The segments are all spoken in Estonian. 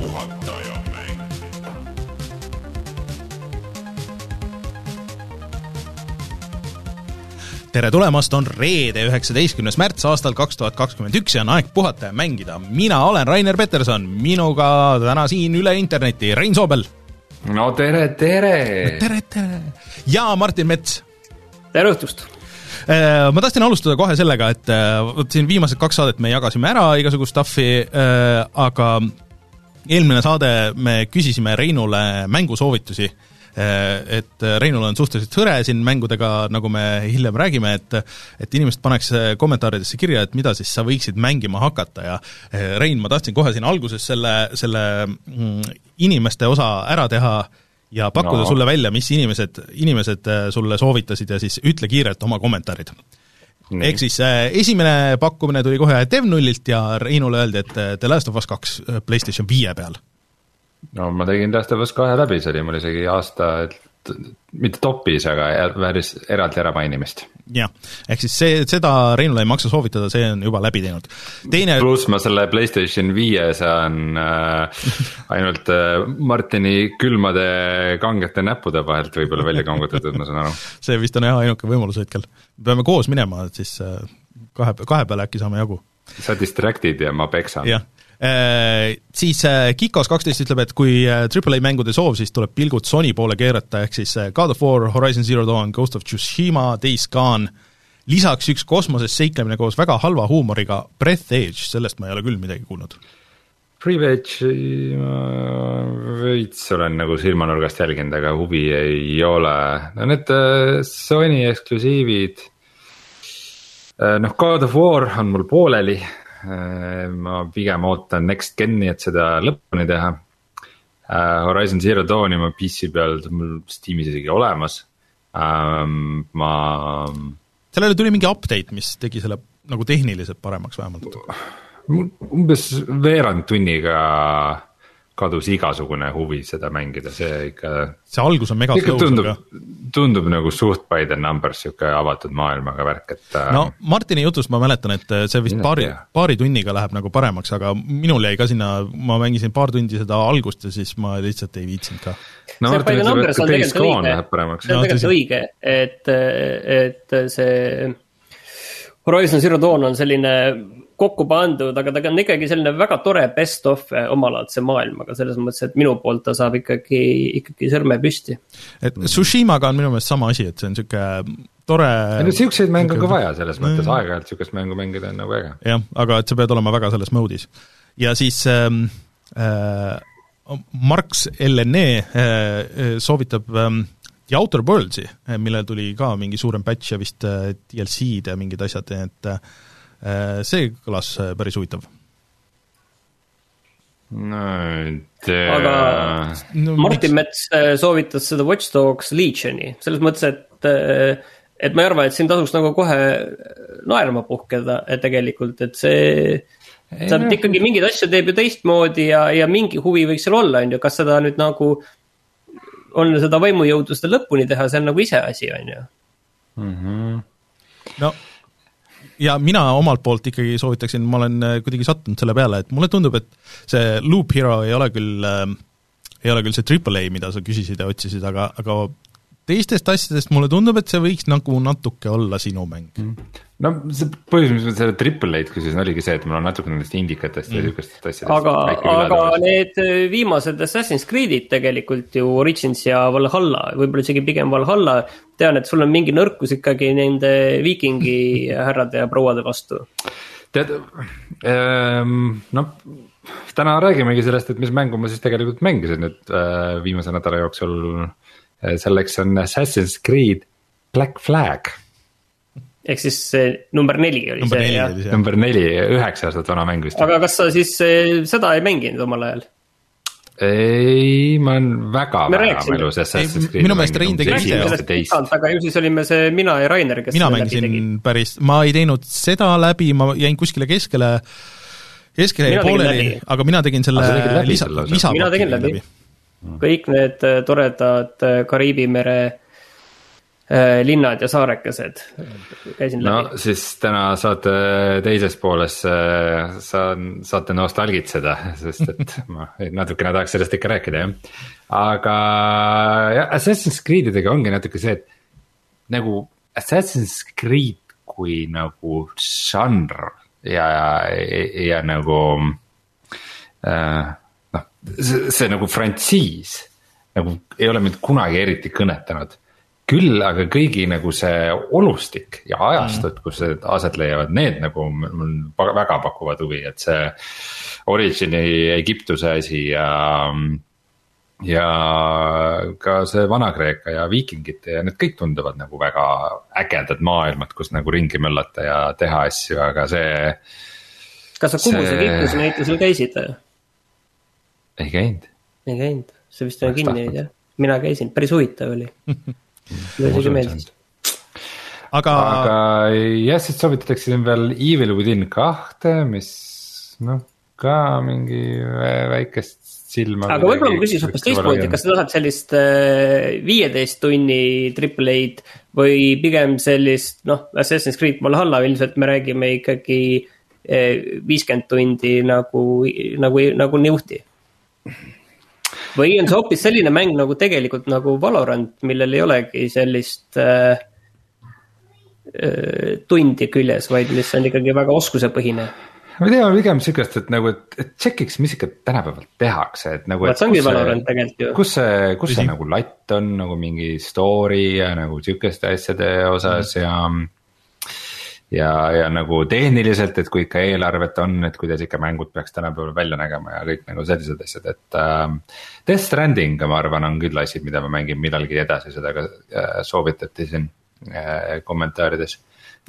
puhataja mäng. tere tulemast, on reede, üheksateistkümnes märts aastal kaks tuhat kakskümmend üks ja on aeg puhata ja mängida. mina olen Rainer Peterson, minuga täna siin üle interneti Rein Soobel. no tere, tere. tere, tere. ja Martin Mets. tere õhtust! ma tahtsin alustada kohe sellega, et äh, vot siin viimased kaks saadet me jagasime ära igasugust stuff'i, aga eelmine saade me küsisime Reinule mängusoovitusi et Reinul on suhteliselt hõre siin mängudega, nagu me hiljem räägime, et et inimesed paneks kommentaaridesse kirja, et mida siis sa võiksid mängima hakata ja eh, Rein, ma tahtsin kohe siin alguses selle, selle mm, inimeste osa ära teha ja pakkuda no. Sulle välja, mis inimesed, inimesed eh, sulle soovitasid ja siis ütle kiirelt oma kommentaarid. Ehk siis äh, esimene pakkumine tuli kohe Dev0-ilt ja Reinule öeldi, et äh, The Last of Us kaks äh, PlayStation viie peal. no ma tegin Last of Us kahe läbi, see oli mul isegi aasta, mitte topis, aga vääris eraldi äramainimist. jah, ehk siis see, seda Reinule ei maksa soovitada, see on juba läbi teinud. teine, pluss ma selle Playstation viie saan äh, ainult äh, Martini külmade kangete näppude vahelt võib-olla välja kangutatud, ma saan aru. see vist on jah ainuke võimalus hetkel. peame koos minema, et siis äh, kahe, kahe peale äkki saame jagu. sa distract'id ja ma peksan. jah, siis äh, Kikos kaksteist ütleb, et kui äh, Triple A mängude soov, siis tuleb pilgud Sony poole keerata, ehk siis äh, God of War, Horizon Zero Dawn, Ghost of Tsushima, Days Gone, lisaks üks kosmoses seiklemine koos väga halva huumoriga, Breath Edge, sellest ma ei ole küll midagi kuulnud. Private'i ma veits olen nagu silmanurgast jälginud, aga huvi ei ole, no need äh, Sony eksklusiivid. noh, God of War on mul pooleli. Ma pigem ootan Next Gen'i, et seda lõpuni teha. Horizon Zero Dawni ma PC peal, see on mul Steamis isegi olemas. ma, sellele tuli mingi update, mis tegi selle nagu tehniliselt paremaks vähemalt. umbes veerand tunniga kadus igasugune huvi seda mängida, see ikka see algus on mega slow sul tundub ka., tundub nagu suht by the numbers sihuke avatud maailmaga värk, et äh, no Martini jutust ma mäletan, et see vist paari paari tunniga läheb nagu paremaks, aga minul jäi ka sinna, ma mängisin paar tundi seda algust ja siis ma lihtsalt ei viitsinud ka. no see Martin ütleb, numbers et on Days Gone läheb paremaks see on tegelikult õige, et, et see Horizon Zero Dawn on selline kokku pandud, aga ta on ikkagi selline väga tore best of omalaadse maailmaga, selles mõttes, et minu poolt ta saab ikkagi, ikkagi sõrme püsti. et Tsushimaga on minu meelest sama asi, et see on niisugune tore no siukseid mänge on ka vaja selles mõttes, aeg-ajalt siukest mängu mängida on nagu äge. jah, aga et sa pead olema väga selles mode'is. ja siis ähm, äh, Marx LNE äh, äh, soovitab ähm, The Outer Worlds'i, millel tuli ka mingi suurem patch ja vist äh, DLC-d ja mingid asjad, et äh, see kõlas äh, päris huvitav. no tea aga No Martin Mets äh, soovitas seda Watch Dogs Legioni, selles mõttes, et, et ma ei arva, et siin tasuks nagu kohe naerma puhkeda, et tegelikult, et see ta noh. ikkagi mingeid asju teeb ju teistmoodi ja, ja mingi huvi võiks seal olla, on ju, kas seda nüüd nagu on seda vaimujõudu seda lõpuni teha, see on nagu iseasi, on ju. no ja mina omalt poolt ikkagi soovitaksin, ma olen äh, kuidagi sattunud selle peale, et mulle tundub, et see Loop Hero ei ole küll äh,, ei ole küll see Triple A, mida sa küsisid ja otsisid, aga, aga teistest asjadest mulle tundub, et see võiks nagu natuke olla sinu mäng mm.. no see põhjus, miks ma selle Triple A-d küsisin, oligi see, et mul on natuke nendest indikatest ja siukestest asjadest. aga, aga need viimased Assassin's Creed'id tegelikult ju Origins ja Valhalla, võib-olla isegi pigem Valhalla. tean, et sul on mingi nõrkus ikkagi nende viikingi härrade ja prouade vastu. tead ähm,, noh täna räägimegi sellest, et mis mängu ma siis tegelikult mängisin nüüd äh, viimase nädala jooksul. Selleks on Assassin's Creed Black Flag, ehk siis see number neli oli number see jah. number neli, üheksa aastat vana mäng vist. aga kas sa siis eh, seda ei mänginud omal ajal? ei, ma olen väga vähe oma elus Assassin's Creed'i minu meelest Rein tegi pikalt, aga ju siis olime see mina ja Rainer, kes mina läbi mängisin päris, ma ei teinud seda läbi, ma jäin kuskile keskele, keskele jäi pooleli läbi., aga mina tegin selle läbi lisa, lisa. Mina tegin läbi. Kõik need eh, toredad eh, Kariibi mere äh, linnad ja saarekesed. käisin no läbi. siis täna saate teises pooles äh, saan, saate nostalgitseda, sest et ma natukene tahaks sellest ikka rääkida jah. aga jah, Assassin's Creedidega ongi natuke see, et nagu Assassin's Creed kui nagu žanr ja, ja, ja nagu äh, see, see nagu frantsiis nagu ei ole mind kunagi eriti kõnetanud. küll aga kõigi nagu see olustik ja ajastud mm., kus need aset leiavad, need nagu mul väga pakuvad huvi, et see. Origini Egiptuse asi ja, ja ka see Vana-Kreeka ja viikingite ja need kõik tunduvad nagu väga ägedad maailmad, kus nagu ringi möllata ja teha asju, aga see. kas sa Kummuse see... Egiptuse näitusel käisid? Ei käinud. ei käinud. See vist on kinni nüüd jah, mina käisin, päris huvitav oli. Mulle isegi meeldis. aga, aga jah, siis soovitatakse veel Evil within kahte, mis noh, ka mingi väikest silma. aga võib-olla ma küsiks hoopis teistmoodi, kas sa tahad sellist äh, viieteist tunni triple A-d või pigem sellist noh, Assassin's Creed Valhalla ilmselt me räägime ikkagi äh, viiskümmend tundi nagu, nagu, nagu niuhti või on see hoopis selline mäng nagu tegelikult nagu Valorant, millel ei olegi sellist äh, äh, tundi küljes, vaid mis on ikkagi väga oskusepõhine ma tean pigem sihukest, et nagu, et, et tšekiks, mis ikka tänapäeval tehakse, et nagu. see ongi Valorant tegelikult ju. kus see, kus see nagu latt on nagu mingi story ja nagu sihukeste asjade osas mm. ja ja, ja nagu tehniliselt, et kui ikka eelarvet on, et kuidas ikka mängud peaks tänapäeval välja nägema ja kõik nagu sellised asjad, et äh,. Death Stranding, ma arvan, on küll asi, mida ma mängin millalgi edasi, seda ka äh, soovitati siin äh, kommentaarides.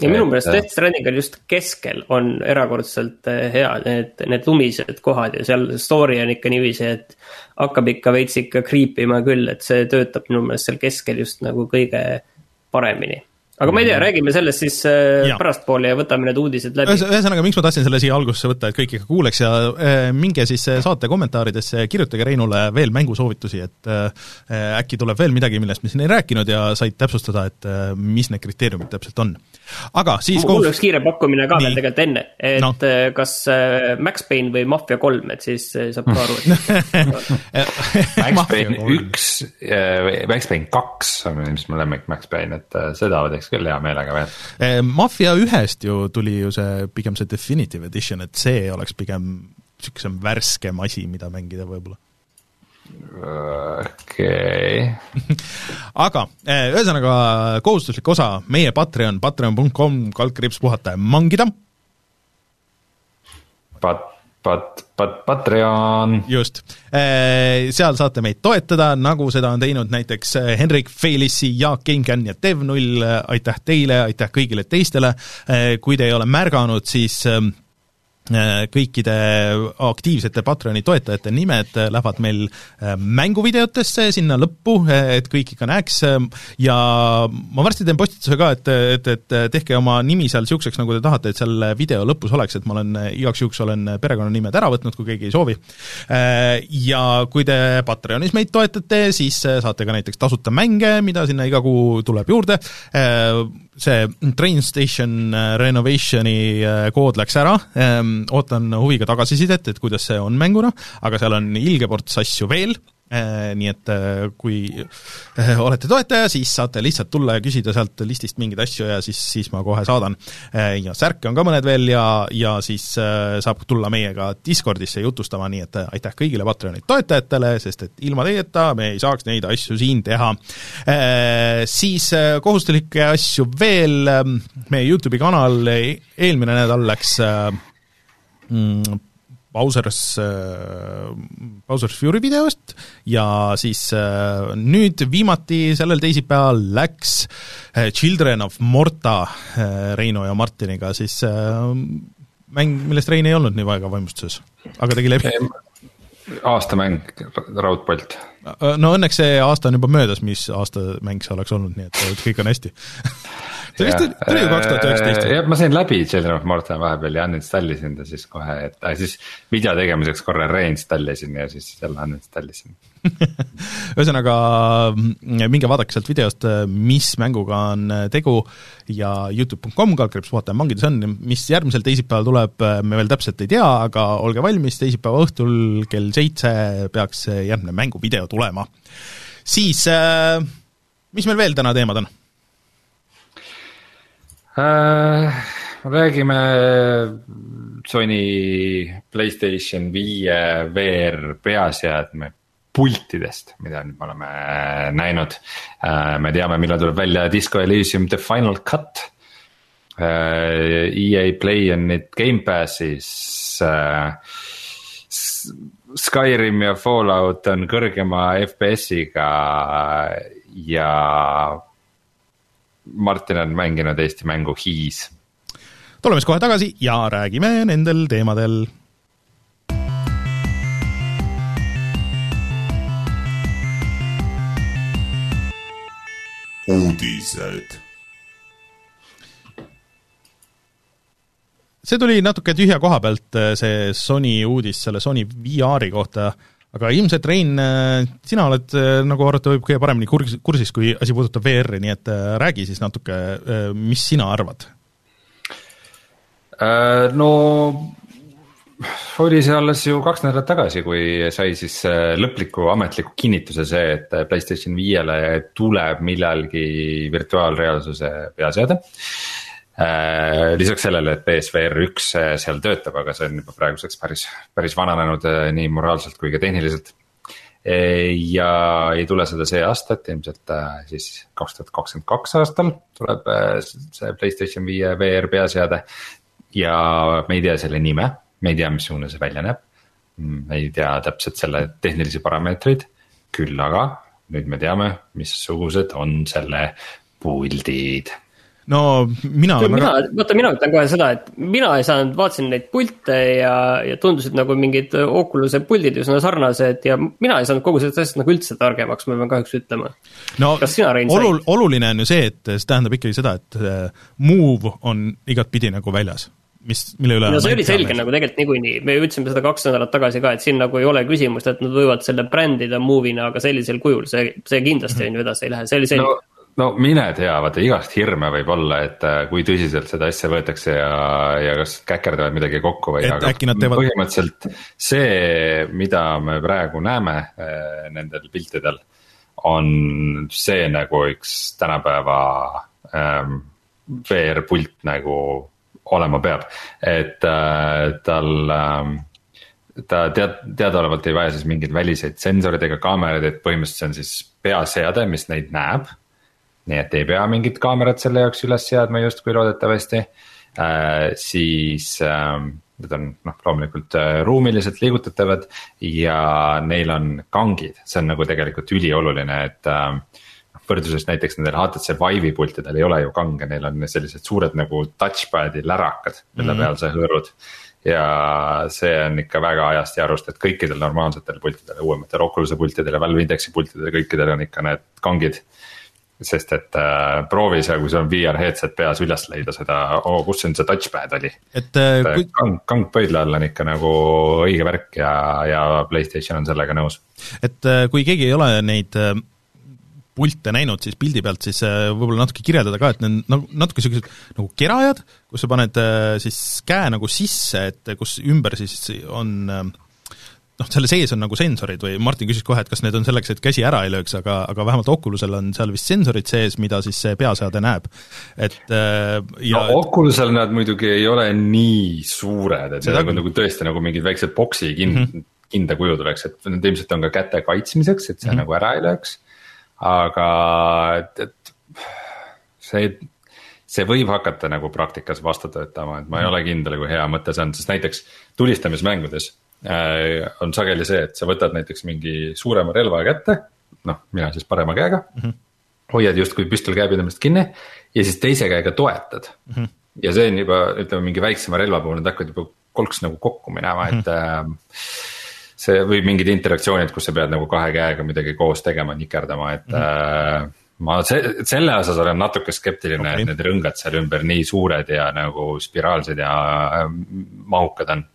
ja minu meelest äh, Death Strandingul just keskel on erakordselt äh, hea need, need lumised kohad ja seal story on ikka niiviisi, et. hakkab ikka veits ikka kriipima küll, et see töötab minu meelest seal keskel just nagu kõige paremini aga ma ei tea, mhm. räägime sellest siis äh, pärastpoole ja võtame need uudised läbi. ühesõnaga, miks ma tahtsin selle siia algusesse võtta, et kõik ikka kuuleks ja äh, minge siis äh, saate kommentaaridesse, kirjutage Reinule veel mängusoovitusi, et äkki tuleb veel midagi, millest me siin ei rääkinud ja said täpsustada, et mis need kriteeriumid täpselt on. Aga siis mul üks kiire pakkumine ka veel tegelikult enne, et no. kas Max Payne või Mafia kolm, et siis saab ka aru, et Max Payne üks, Max Payne kaks on ilmselt mu lemmik Max Payne, et seda teeks küll hea meelega veel. Mafia ühest ju tuli ju see, pigem see definitive edition, et see oleks pigem niisugusem värskem asi, mida mängida võib-olla okei okay. aga eh, ühesõnaga kohustuslik osa, meie Patreon, patreon.com, kaldkriips puhata ja mangida. Pat-, Pat-, Pat-, Patreon. just, äh, seal saate meid toetada, nagu seda on teinud näiteks äh, Henrik Felissi, Jaak Gengan ja Dev0, aitäh teile, aitäh kõigile teistele, kui te ei ole märganud, siis kõikide aktiivsete Patreoni toetajate nimed lähevad meil äh, mänguvideotesse sinna lõppu, äh, et kõik ikka näeks ja ma varsti teen postituse ka, et, et, et tehke oma nimi seal niisuguseks, nagu te tahate, et seal video lõpus oleks, et ma olen igaks juhuks olen perekonnanimed ära võtnud, kui keegi ei soovi. Ja kui te Patreonis meid toetate, siis saate ka näiteks tasuta mänge, mida sinna iga kuu tuleb juurde, see Train Station Renovationi kood läks ära, ootan huviga tagasisidet, et kuidas see on mänguna, aga seal on ilge ports asju veel, äh, nii et äh, kui äh, olete toetaja, siis saate lihtsalt tulla ja küsida sealt listist mingeid asju ja siis, siis ma kohe saadan. ja särke on ka mõned veel ja, ja siis saab tulla meiega Discordisse jutustama, nii et aitäh kõigile Patreoni toetajatele, sest et ilma teieta me ei saaks neid asju siin teha. Siis kohustuslikke asju veel, meie YouTube'i kanal eelmine nädal läks mm, Bowser's äh,, Bowser's Fury videost ja siis äh, nüüd viimati sellel teisipäeval läks äh, Children of Morta Reino ja Martiniga siis mäng, millest Rein ei olnud nii väga vaimustuses, aga tegi läbi. aastamäng, raudpolt. no õnneks see aasta on juba möödas, mis aastamäng see oleks olnud, nii et kõik on hästi see vist tuli- tuli ju 2019 või? jah, ma sain läbi Children of Morta vahepeal ja uninstall isin ta siis kohe, et äh, siis video tegemiseks korra reinstall isin ja siis jälle uninstall isin. ühesõnaga minge vaadake sealt videost, mis mänguga on tegu ja Youtube.com kaldkriips vaataja mangides on, mis järgmisel teisipäeval tuleb, me veel täpselt ei tea, aga olge valmis, teisipäeva õhtul kell seitse peaks see järgmine mänguvideo tulema. siis äh, mis meil veel täna teemad on? Äh, räägime Sony Playstation viie VR peaseadme pultidest, mida nüüd me oleme näinud. me teame, millal tuleb välja Disco Elysium The Final Cut. EA Play on nüüd Gamepassis. Skyrim ja Fallout on kõrgema FPS-iga ja Martin on mänginud Eesti mängu Hiis. Tuleme siis kohe tagasi ja räägime nendel teemadel. Uudised. see tuli natuke tühja koha pealt, see Sony uudis selle Sony VR-i kohta, aga ilmselt Rein, sina oled eh, nagu arvata võib kõige paremini kursis, kursis, kui asi puudutab VR-i, nii et eh, räägi siis natuke, mis sina arvad? Äh, no oli see alles ju kaks nädalat tagasi, kui sai siis äh, lõpliku ametliku kinnituse see, et Playstation viiele tuleb millalgi virtuaalreaalsuse peaseade. Lisaks sellele, et BSVR üks äh, seal töötab, aga see on juba praeguseks päris, päris vananenud äh, nii moraalselt kui ka tehniliselt. ja ei tule seda see aasta, et ilmselt äh, siis kaks tuhat kakskümmend kaks aastal tuleb äh, see Playstation viie VR peaseade ja me ei tea selle nime, me ei tea, missugune see välja näeb. me ei tea täpselt selle tehnilisi parameetreid, küll aga nüüd me teame, missugused on selle puldid. No mina olen mina väga,, vaata, mina ütlen kohe seda, et mina ei saanud, vaatasin neid pilte ja, ja tundusid nagu mingid Oculus'e puldid üsna sarnased ja mina ei saanud kogu sellest asjast nagu üldse targemaks, ma pean kahjuks ütlema. no kas sina, Rein, said? olul-, oluline on ju see, et see tähendab ikkagi seda, et eh, Move on igatpidi nagu väljas, mis, mille üle no see oli selge nagu tegelikult niikuinii, me ütlesime seda kaks nädalat tagasi ka, et siin nagu ei ole küsimust, et nad võivad selle brändida movie'na, aga sellisel kujul see, see kindlasti on ju edasi ei lähe, see oli selge. No, no mine tea, vaata igast hirme võib olla, et äh, kui tõsiselt seda asja võetakse ja, ja kas käkerdavad midagi kokku või. Et äkki nad teevad- põhimõtteliselt see, mida me praegu näeme äh, nendel piltidel, on see nagu üks tänapäeva ähm, VR-pult nagu olema peab, et äh, tal ähm, ta tead, teadaolevalt ei vaja siis mingeid väliseid sensoreid ega kaameraid, et põhimõtteliselt see on siis peaseade, mis neid näeb. Nii et ei pea mingit kaamerat selle jaoks üles seadma justkui loodetavasti äh,, siis äh, need on noh, loomulikult äh, ruumiliselt liigutatavad ja neil on kangid, see on nagu tegelikult ülioluline, et äh, võrdluses näiteks nendel HTC Vive'i pultidel ei ole ju kange, neil on sellised suured nagu touchpad'i lärakad, mille peal sa hõõrud. ja see on ikka väga ajast ja arust, et kõikidel normaalsetel pultidel, uuematel Oculus'e pultidel ja Valve Indexi pultidel, kõikidel on ikka need kangid. Sest et äh, proovi seal, kui sul on VR headset peas üles leida seda oh,, kus siin see touchpad oli. et eh, kui, kang, kang pöidla all on ikka nagu õige värk ja, ja Playstation on sellega nõus. et eh, kui keegi ei ole neid eh, pilte näinud siis pildi pealt, siis eh, võib-olla natuke kirjeldada ka, et need nagu natuke niisugused nagu kerajad, kus sa paned eh, siis käe nagu sisse, et kus ümber siis on noh, selle sees on nagu sensorid või Martin küsis kohe, et kas need on selleks, et käsi ära ei lööks, aga, aga vähemalt Oculusel on seal vist sensorid sees, mida siis see peaseade näeb. et eh, ja no Oculusel nad muidugi ei ole nii suured, et need on nagu tõesti nagu mingid väiksed boksi kind- mm, -hmm. kindakujud oleks, et need ilmselt on ka käte kaitsmiseks, et see mm -hmm. nagu ära ei lööks. aga et, et see, see võib hakata nagu praktikas vastu töötama, et ma ei ole kindel, kui hea mõte see on, sest näiteks tulistamismängudes äh, on sageli see, et sa võtad näiteks mingi suurema relva kätte, noh, mina siis parema käega mm. -hmm. hoiad justkui püstol käepidamist kinni ja siis teise käega toetad mm. -hmm. ja see on juba, ütleme mingi väiksema relva puhul, need hakkavad juba kolks nagu kokku minema, et äh, see või mingid interaktsioonid, kus sa pead nagu kahe käega midagi koos tegema, nikerdama, et mm. -hmm. ma see, selle osas olen natuke skeptiline okay., et need rõngad seal ümber nii suured ja nagu spiraalsed ja äh, mahukad on.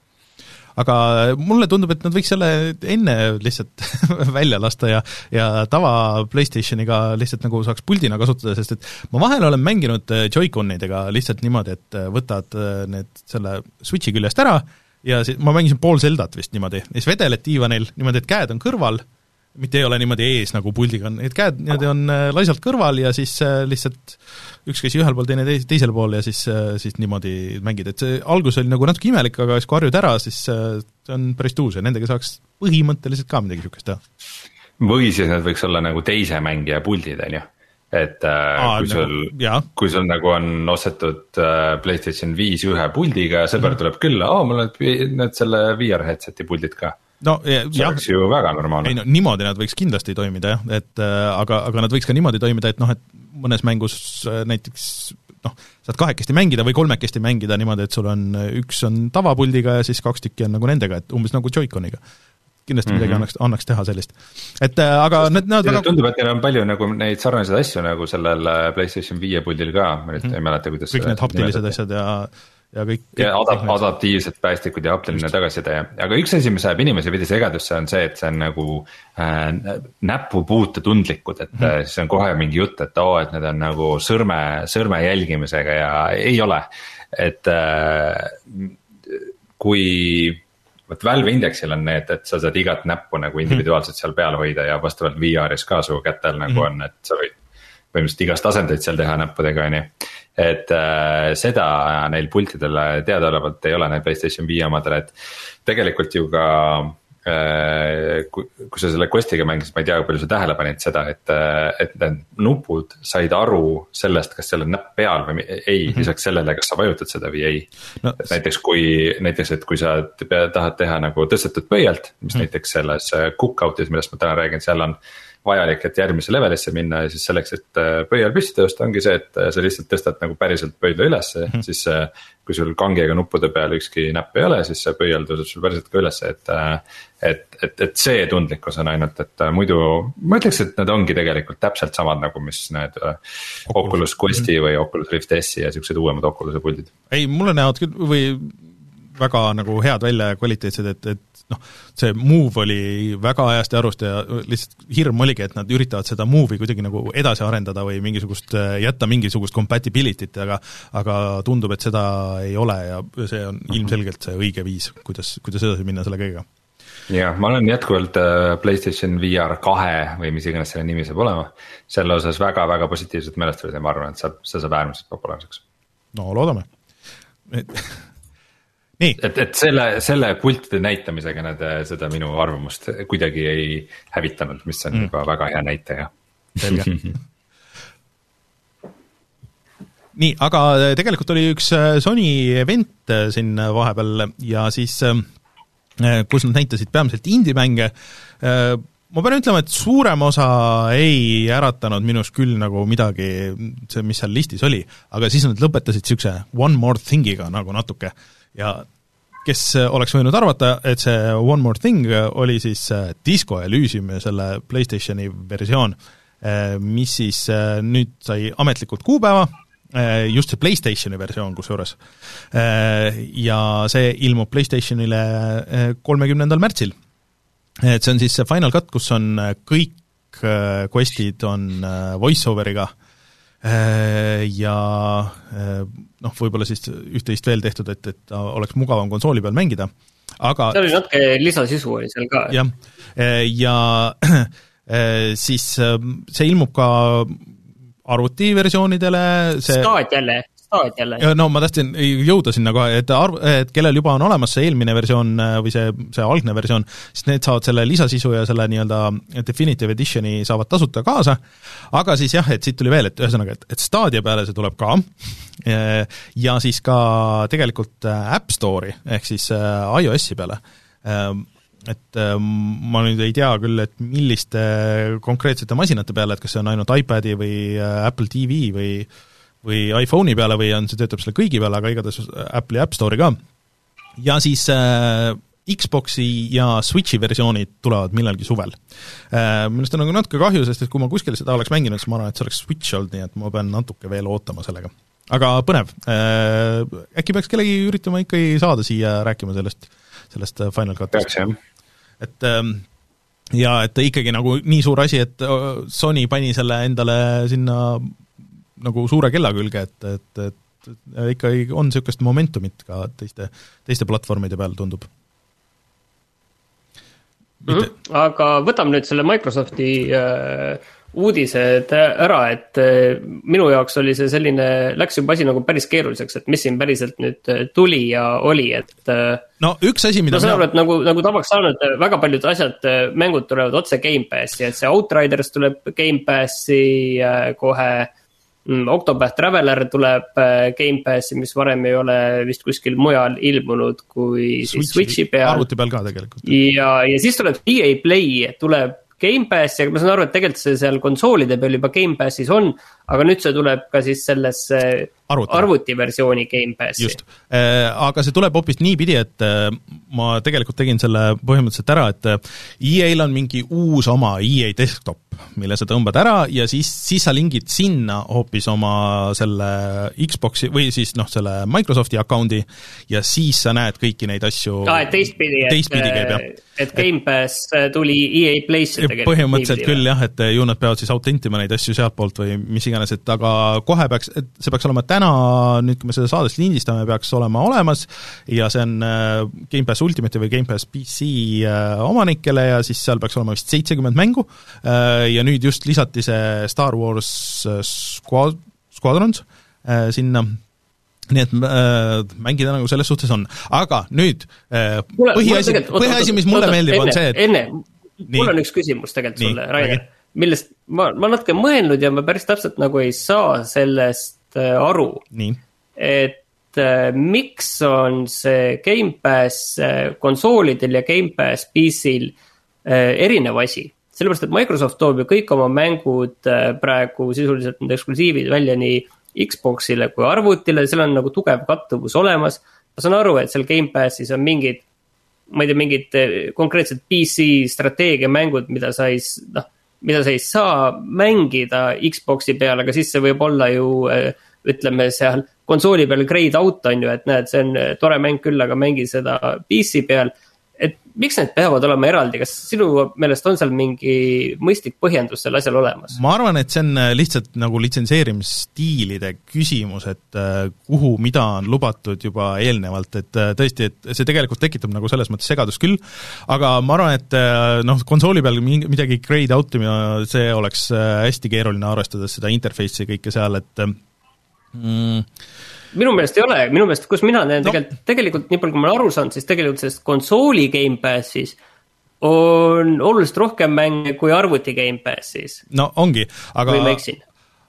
Aga mulle tundub, et nad võiks selle enne lihtsalt välja lasta ja, ja tava Playstationiga lihtsalt nagu saaks puldina kasutada, sest et ma vahel olen mänginud äh, Joy-Conidega lihtsalt niimoodi, et äh, võtad äh, need selle switch'i küljest ära ja si-, ma mängisin pool Zeldat vist niimoodi, siis vedeled diivanil niimoodi, et käed on kõrval, mitte ei ole niimoodi ees nagu puldiga on, need käed niimoodi on äh, laisalt kõrval ja siis äh, lihtsalt üks käsi ühel pool, teine teis-, teisel pool ja siis, siis niimoodi mängid, et see algus oli nagu natuke imelik, aga siis kui harjud ära, siis äh, see on päris tuus ja nendega saaks põhimõtteliselt ka midagi niisugust teha. või siis need võiks olla nagu teise mängija puldid, on ju. et äh, Aa, kui nagu- sul jaa. kui sul nagu on ostetud äh, Playstation viis ühe puldiga ja sõber Mhm. tuleb külla, aa mul on need selle VR headset'i puldid ka. No ja, see jah, oleks ju väga normaalne ei no niimoodi nad võiks kindlasti toimida jah, et äh, aga, aga nad võiks ka niimoodi toimida, et noh, et mõnes mängus äh, näiteks noh, saad kahekesti mängida või kolmekesti mängida niimoodi, et sul on, üks on tavapuldiga ja siis kaks tükki on nagu nendega, et umbes nagu Joy-Coniga. kindlasti midagi Mhm. annaks, annaks teha sellist. et äh, aga need ja väga tundub, et neil on palju nagu neid sarnaseid asju nagu sellel äh, Playstation viie puldil ka, ma nüüd ei mäleta, kuidas kõik need haptilised asjad ja, ja kõik ja kõik adap-, need- adaptiivsed päästikud ja haptiline tagasiside ja, aga üks asi, mis ajab inimesi veidi segadusse, on see, et see on nagu äh, näpupuutetundlikud, et mm -hmm. siis on kohe mingi jutt, et oo, et need on nagu sõrme, sõrme jälgimisega ja ei ole. et äh, kui vot Valve Indexil on need, et sa saad igat näppu nagu individuaalselt seal peal hoida ja vastavalt VR-is ka su kätel nagu on, et sa võid põhimõtteliselt igast asendeid seal teha näppudega, on ju. et äh, seda neil pultidel teadaolevalt ei ole, neil Playstation viie omadel, et tegelikult ju ka äh, kui, kui sa selle Questiga mängisid, ma ei tea, kui palju sa tähele panid seda, et, et need nupud said aru sellest, kas seal on näpp peal või ei mm, -hmm. lisaks sellele, kas sa vajutad seda või ei No- et näiteks kui, näiteks, et kui sa tahad teha nagu tõstetud pöialt, mis mm. näiteks selles äh, Cookout'is, millest ma täna räägin, seal on vajalik, et järgmisse levelisse minna ja siis selleks, et äh, pöial püsti tõusta, ongi see, et äh, sa lihtsalt tõstad nagu päriselt pöidla ülesse mm, -hmm. siis äh, kui sul kangiga nuppude peal ükski näpp ei ole, siis see pöial tõuseb sul päriselt ka ülesse, et et, et, et see tundlikkus on ainult, et muidu ma ütleks, et need ongi tegelikult täpselt samad nagu, mis need Oculus Questi või Oculus Rift S-i ja siuksed uuemad Oculus'e puldid. ei, mulle näevad küll või väga nagu head välja ja kvaliteetsed, et, et noh, see move oli väga ajast ja arust ja lihtsalt hirm oligi, et nad üritavad seda move'i kuidagi nagu edasi arendada või mingisugust, jätta mingisugust compatibility't, aga aga tundub, et seda ei ole ja see on ilmselgelt see õige viis, kuidas, kuidas edasi minna selle kõigega. jah, ma olen jätkuvalt äh, Playstation VR kahe või mis iganes selle nimi saab olema, selle osas väga-väga positiivselt meelestatud ja ma arvan, et saab, see saab äärmiselt populaarseks. no loodame. nii, et, et selle, selle pultide näitamisega nad äh, seda minu arvamust kuidagi ei hävitanud, mis on mm. juba väga hea näitaja. selge nii, aga tegelikult oli üks äh, Sony event äh, siin vahepeal ja siis äh, kus nad näitasid peamiselt indie-mänge, ma pean ütlema, et suurem osa ei äratanud minus küll nagu midagi, see, mis seal listis oli, aga siis nad lõpetasid niisuguse one more thing'iga nagu natuke ja kes oleks võinud arvata, et see One More Thing oli siis Disco Elysium ja selle PlayStationi versioon, mis siis nüüd sai ametlikult kuupäeva, just see PlayStationi versioon kusjuures. Ja see ilmub PlayStationile kolmekümnendal märtsil. et see on siis see Final Cut, kus on kõik quest'id on voice-over'iga ja noh, võib-olla siis üht-teist veel tehtud, et, et ta oleks mugavam konsooli peal mängida, aga seal oli natuke lisasisu oli seal ka. jah, ja siis see ilmub ka arvutiversioonidele, see staat staat jälle. No ma tahtsin jõuda sinna kohe, et arv-, et kellel juba on olemas see eelmine versioon äh, või see, see algne versioon, siis need saavad selle lisasisu ja selle nii-öelda definitive edition'i saavad tasuta kaasa, aga siis jah, et siit tuli veel, et ühesõnaga, et, et Stadia peale see tuleb ka, ja siis ka tegelikult App Store'i ehk siis äh, iOS-i peale. Et ma nüüd ei tea küll, et milliste konkreetsete masinate peale, et kas see on ainult iPadi või Apple TV või või iPhone'i peale või on, see töötab selle kõigi peale, aga igatahes Apple'i App Store'i ka. ja siis Xboxi ja Switchi versioonid tulevad millalgi suvel. Millest on nagu natuke kahju, sest et kui ma kuskil seda oleks mänginud, siis ma arvan, et see oleks Switch olnud, nii et ma pean natuke veel ootama sellega. aga põnev, äkki peaks kellegi üritama ikkagi saada siia rääkima sellest, sellest Final Cutist? et ähm, ja et ikkagi nagu nii suur asi, et Sony pani selle endale sinna nagu suure kella külge, et, et, et ikkagi on niisugust momentumit ka teiste, teiste platvormide peal, tundub mm. -hmm. aga võtame nüüd selle Microsofti äh, uudised ära, et äh, minu jaoks oli see selline, läks juba asi nagu päris keeruliseks, et mis siin päriselt nüüd äh, tuli ja oli, et. Äh, no üks asi, mida ma saan aru, et nagu, nagu tavaks saanud, väga paljud asjad, mängud tulevad otse Gamepassi, et see Outriders tuleb Gamepassi kohe Mm, Octopath Traveler tuleb äh, Gamepassi, mis varem ei ole vist kuskil mujal ilmunud kui Switchi, Switchi peal. arvuti peal ka tegelikult. ja, ja siis tuleb EA Play tuleb Gamepassi, aga ma saan aru, et tegelikult see seal konsoolide peal juba Gamepassis on. aga nüüd see tuleb ka siis sellesse arvuti, arvuti versiooni Gamepassi. just, äh, aga see tuleb hoopis niipidi, et äh, ma tegelikult tegin selle põhimõtteliselt ära, et EA-l on mingi uus oma EA desktop, mille sa tõmbad ära ja siis, siis sa lingid sinna hoopis oma selle Xbox'i või siis noh, selle Microsofti account'i ja siis sa näed kõiki neid asju aa, et teistpidi, et, et Gamepass tuli EA Play'sse tegelikult. põhimõtteliselt küll jah, et ju nad peavad siis autentima neid asju sealtpoolt või mis iganes, et aga kohe peaks, et see peaks olema täna, nüüd kui me seda saadet lindistame, peaks olema olemas ja see on äh, Gamepass Ultimate'i või Gamepass PC äh, omanikele ja siis seal peaks olema vist seitsekümmend mängu äh, ja nüüd just lisati see Star Wars Squad, Squadrons sinna. Nii et äh, mängida nagu selles suhtes on, aga nüüd äh, põhiasi, põhiasi, mis mulle meeldib, on see, et enne, mul on üks küsimus tegelikult Nii, sulle, Rainer, millest ma, ma natuke mõelnud ja ma päris täpselt nagu ei saa sellest äh, aru. et äh, miks on see Gamepass äh, konsoolidel ja Gamepass PC-l äh, erinev asi? Sellepärast, et Microsoft toob ju kõik oma mängud äh, praegu sisuliselt need eksklusiivid välja nii Xbox'ile kui arvutile, seal on nagu tugev kattuvus olemas. ma saan aru, et seal Gamepassis on mingid ma ei tea, mingid eh, konkreetsed PC strateegiamängud, mida sa ei, noh, mida sa ei saa mängida Xbox'i peal, aga siis see võib olla ju eh, ütleme seal konsooli peal grayed out on ju, et näed, see on tore mäng küll, aga mängi seda PC peal miks need peavad olema eraldi, kas sinu meelest on seal mingi mõistlik põhjendus sel asjal olemas? ma arvan, et see on äh, lihtsalt nagu litsenseerimisstiilide küsimus, et äh, kuhu, mida on lubatud juba eelnevalt, et äh, tõesti, et see tegelikult tekitab nagu selles mõttes segadust küll, aga ma arvan, et noh, konsooli peal midagi grade out ima, see oleks hästi keeruline, arvestades seda interface'i kõike seal, et mm, minu meelest ei ole, minu meelest, kus mina näen no. tegelikult, tegelikult nii palju, kui ma olen aru saanud, siis tegelikult sellest konsooli Gamepassis on oluliselt rohkem mänge kui arvuti Gamepassis. no ongi, aga või ma eksin?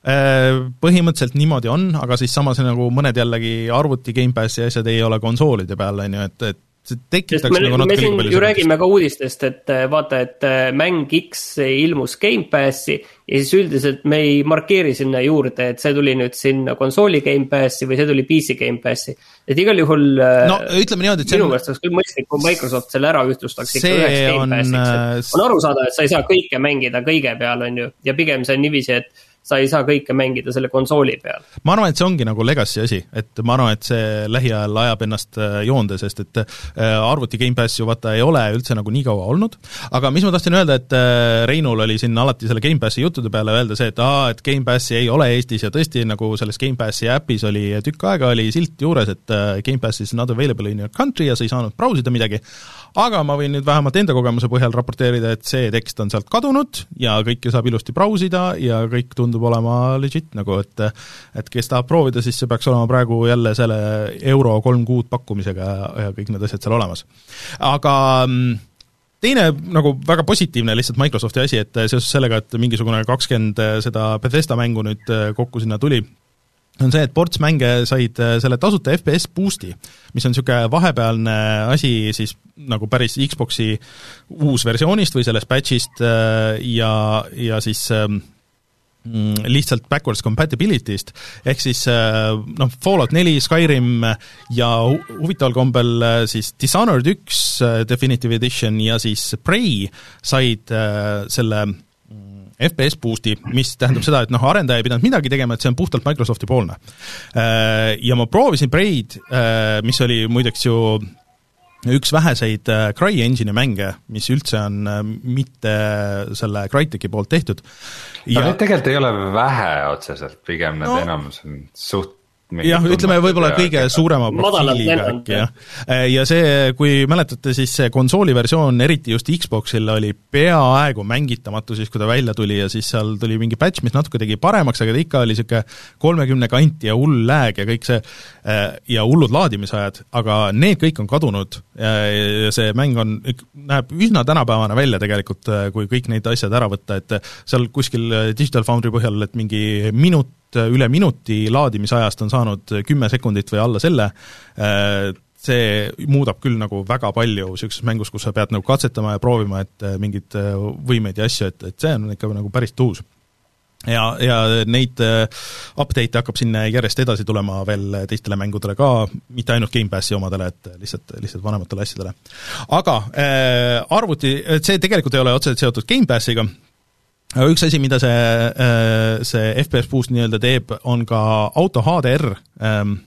Äh, põhimõtteliselt niimoodi on, aga siis samas nagu mõned jällegi arvuti Gamepassi asjad ei ole konsoolide peal, on ju, et, et see tekitaks me, nagu natuke liiga palju ju räägime ka uudistest, et äh, vaata, et äh, mäng X ilmus Gamepassi ja siis üldiselt me ei markeeri sinna juurde, et see tuli nüüd sinna konsooli Gamepassi või see tuli PC Gamepassi. et igal juhul äh, no ütleme niimoodi, et see minu meelest oleks küll mõistlik, kui Microsoft selle ära ühtlustaks ikka üheks Gamepassiks, et on aru saada, et sa ei saa kõike mängida kõige peal, on ju, ja pigem see on niiviisi, et sa ei saa kõike mängida selle konsooli peal. ma arvan, et see ongi nagu legacy asi, et ma arvan, et see lähiajal ajab ennast äh, joonde, sest et äh, arvuti Gamepass ju vaata ei ole üldse nagu nii kaua olnud, aga mis ma tahtsin öelda, et äh, Reinul oli siin alati selle Gamepassi juttude peale öelda see, et aa, et Gamepassi ei ole Eestis ja tõesti, nagu selles Gamepassi äpis oli tükk aega oli silt juures, et Gamepass is not available in your country ja sa ei saanud brausida midagi, aga ma võin nüüd vähemalt enda kogemuse põhjal raporteerida, et see tekst on sealt kadunud ja kõike saab ilusti brausida ja kõik tundub tundub olema legit nagu, et et kes tahab proovida, siis see peaks olema praegu jälle selle euro kolm kuud pakkumisega ja, kõik need asjad seal olemas. aga mm, teine nagu väga positiivne lihtsalt Microsofti asi, et seoses sellega, et mingisugune kakskümmend seda Bethesda mängu nüüd kokku sinna tuli, on see, et ports mänge said selle tasuta FPS boost'i, mis on niisugune vahepealne asi siis nagu päris Xboxi uusversioonist või sellest patch'ist ja, ja siis mm, lihtsalt backwards compatibility'st, ehk siis noh, Fallout neli, Skyrim ja huvitaval kombel siis Dishonored üks Definitive Edition ja siis Prey said selle FPS boost'i, mis tähendab seda, et noh, arendaja ei pidanud midagi tegema, et see on puhtalt Microsofti poolne. Äh, ja ma proovisin äh, mis oli muideks ju üks väheseid äh, CryEngine'i mänge, mis üldse on mitte selle Crytek'i poolt tehtud. ja no, neid tegelikult ei ole vähe otseselt, pigem need no, enamus on suht jah, ütleme võib-olla kõige suurema profiiliga äkki jah. Äh, ja see, kui mäletate, siis see konsooli versioon, eriti just Xboxil, oli peaaegu mängitamatu siis, kui ta välja tuli ja siis seal tuli mingi patch, mis natuke tegi paremaks, aga ta ikka oli niisugune kolmekümne kanti ja hull lag ja kõik see äh, ja hullud laadimisajad, aga need kõik on kadunud ja see mäng on, näeb üsna tänapäevane välja tegelikult, äh, kui kõik need asjad ära võtta, et seal kuskil Digital Foundry põhjal, et mingi minut üle minuti laadimisajast on saanud kümme sekundit või alla selle, äh, see muudab küll nagu väga palju niisuguses mängus, kus sa pead nagu katsetama ja proovima, et äh, mingeid äh, võimeid ja asju, et, et see on ikka nagu päris tuus ja, ja neid update'e hakkab siin järjest edasi tulema veel teistele mängudele ka, mitte ainult Gamepassi omadele, et lihtsalt, lihtsalt vanematele asjadele. aga äh, arvuti, see tegelikult ei ole otseselt seotud Gamepassiga, aga üks asi, mida see, äh, see FPS Boost nii-öelda teeb, on ka auto HDR ähm,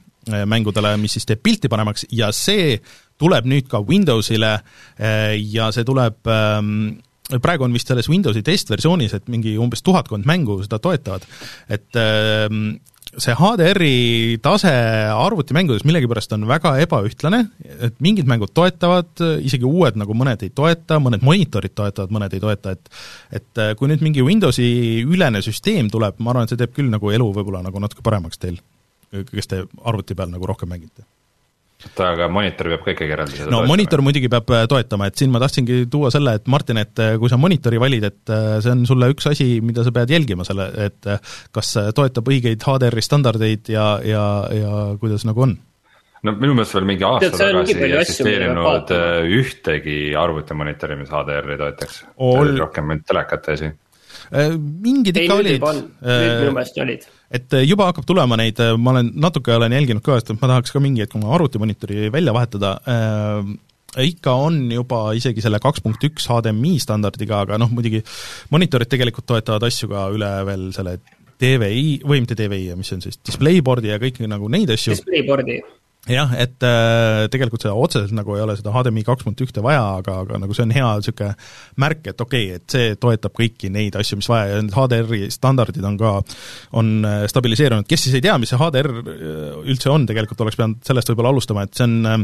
mängudele, mis siis teeb pilti paremaks. Ja see tuleb nüüd ka Windowsile äh, ja see tuleb ähm, praegu on vist selles Windowsi testversioonis, et mingi umbes tuhatkond mängu seda toetavad, et ähm, see HDR-i tase arvutimängudes millegipärast on väga ebaühtlane, et mingid mängud toetavad, isegi uued nagu mõned ei toeta, mõned monitorid toetavad, mõned ei toeta, et et äh, kui nüüd mingi Windowsi ülene süsteem tuleb, ma arvan, et see teeb küll nagu elu võib-olla nagu natuke paremaks teil, kes te arvuti peal nagu rohkem mängite oota, aga monitor peab ka ikkagi eraldi seda no toetama. monitor muidugi peab äh, toetama, et siin ma tahtsingi tuua selle, et Martin, et äh, kui sa monitori valid, et äh, see on sulle üks asi, mida sa pead jälgima selle, et kas toetab õigeid HDR-i standardeid ja, ja, ja kuidas nagu on no minu meelest veel mingi aasta tagasi ei eksisteerinud ühtegi arvutimonitori, mis HDR-i toetaks Ol.... rohkem ainult telekate asi. mingid ikka olid. nüüd minu meelest olid et äh, juba hakkab tulema neid, äh, ma olen natuke olen jälginud ka, et ma tahaks ka mingi hetk oma arvutimonitori välja vahetada äh,, ikka on juba isegi selle kaks punkt üks HDMI standardiga, aga noh, muidugi monitorid tegelikult toetavad asju ka üle veel selle DVI, või mitte DVI, mis on siis, DisplayBoard'i ja kõik nagu neid asju. DisplayBoard'i jah, et äh, tegelikult seda otseselt nagu ei ole seda HDMI kaks punkt ühte vaja, aga, aga nagu see on hea niisugune märk, et okei okay,, et see toetab kõiki neid asju, mis vaja ja need HDR-i standardid on ka, on äh, stabiliseerunud, kes siis ei tea, mis see HDR äh, üldse on, tegelikult oleks pidanud sellest võib-olla alustama, et see on äh,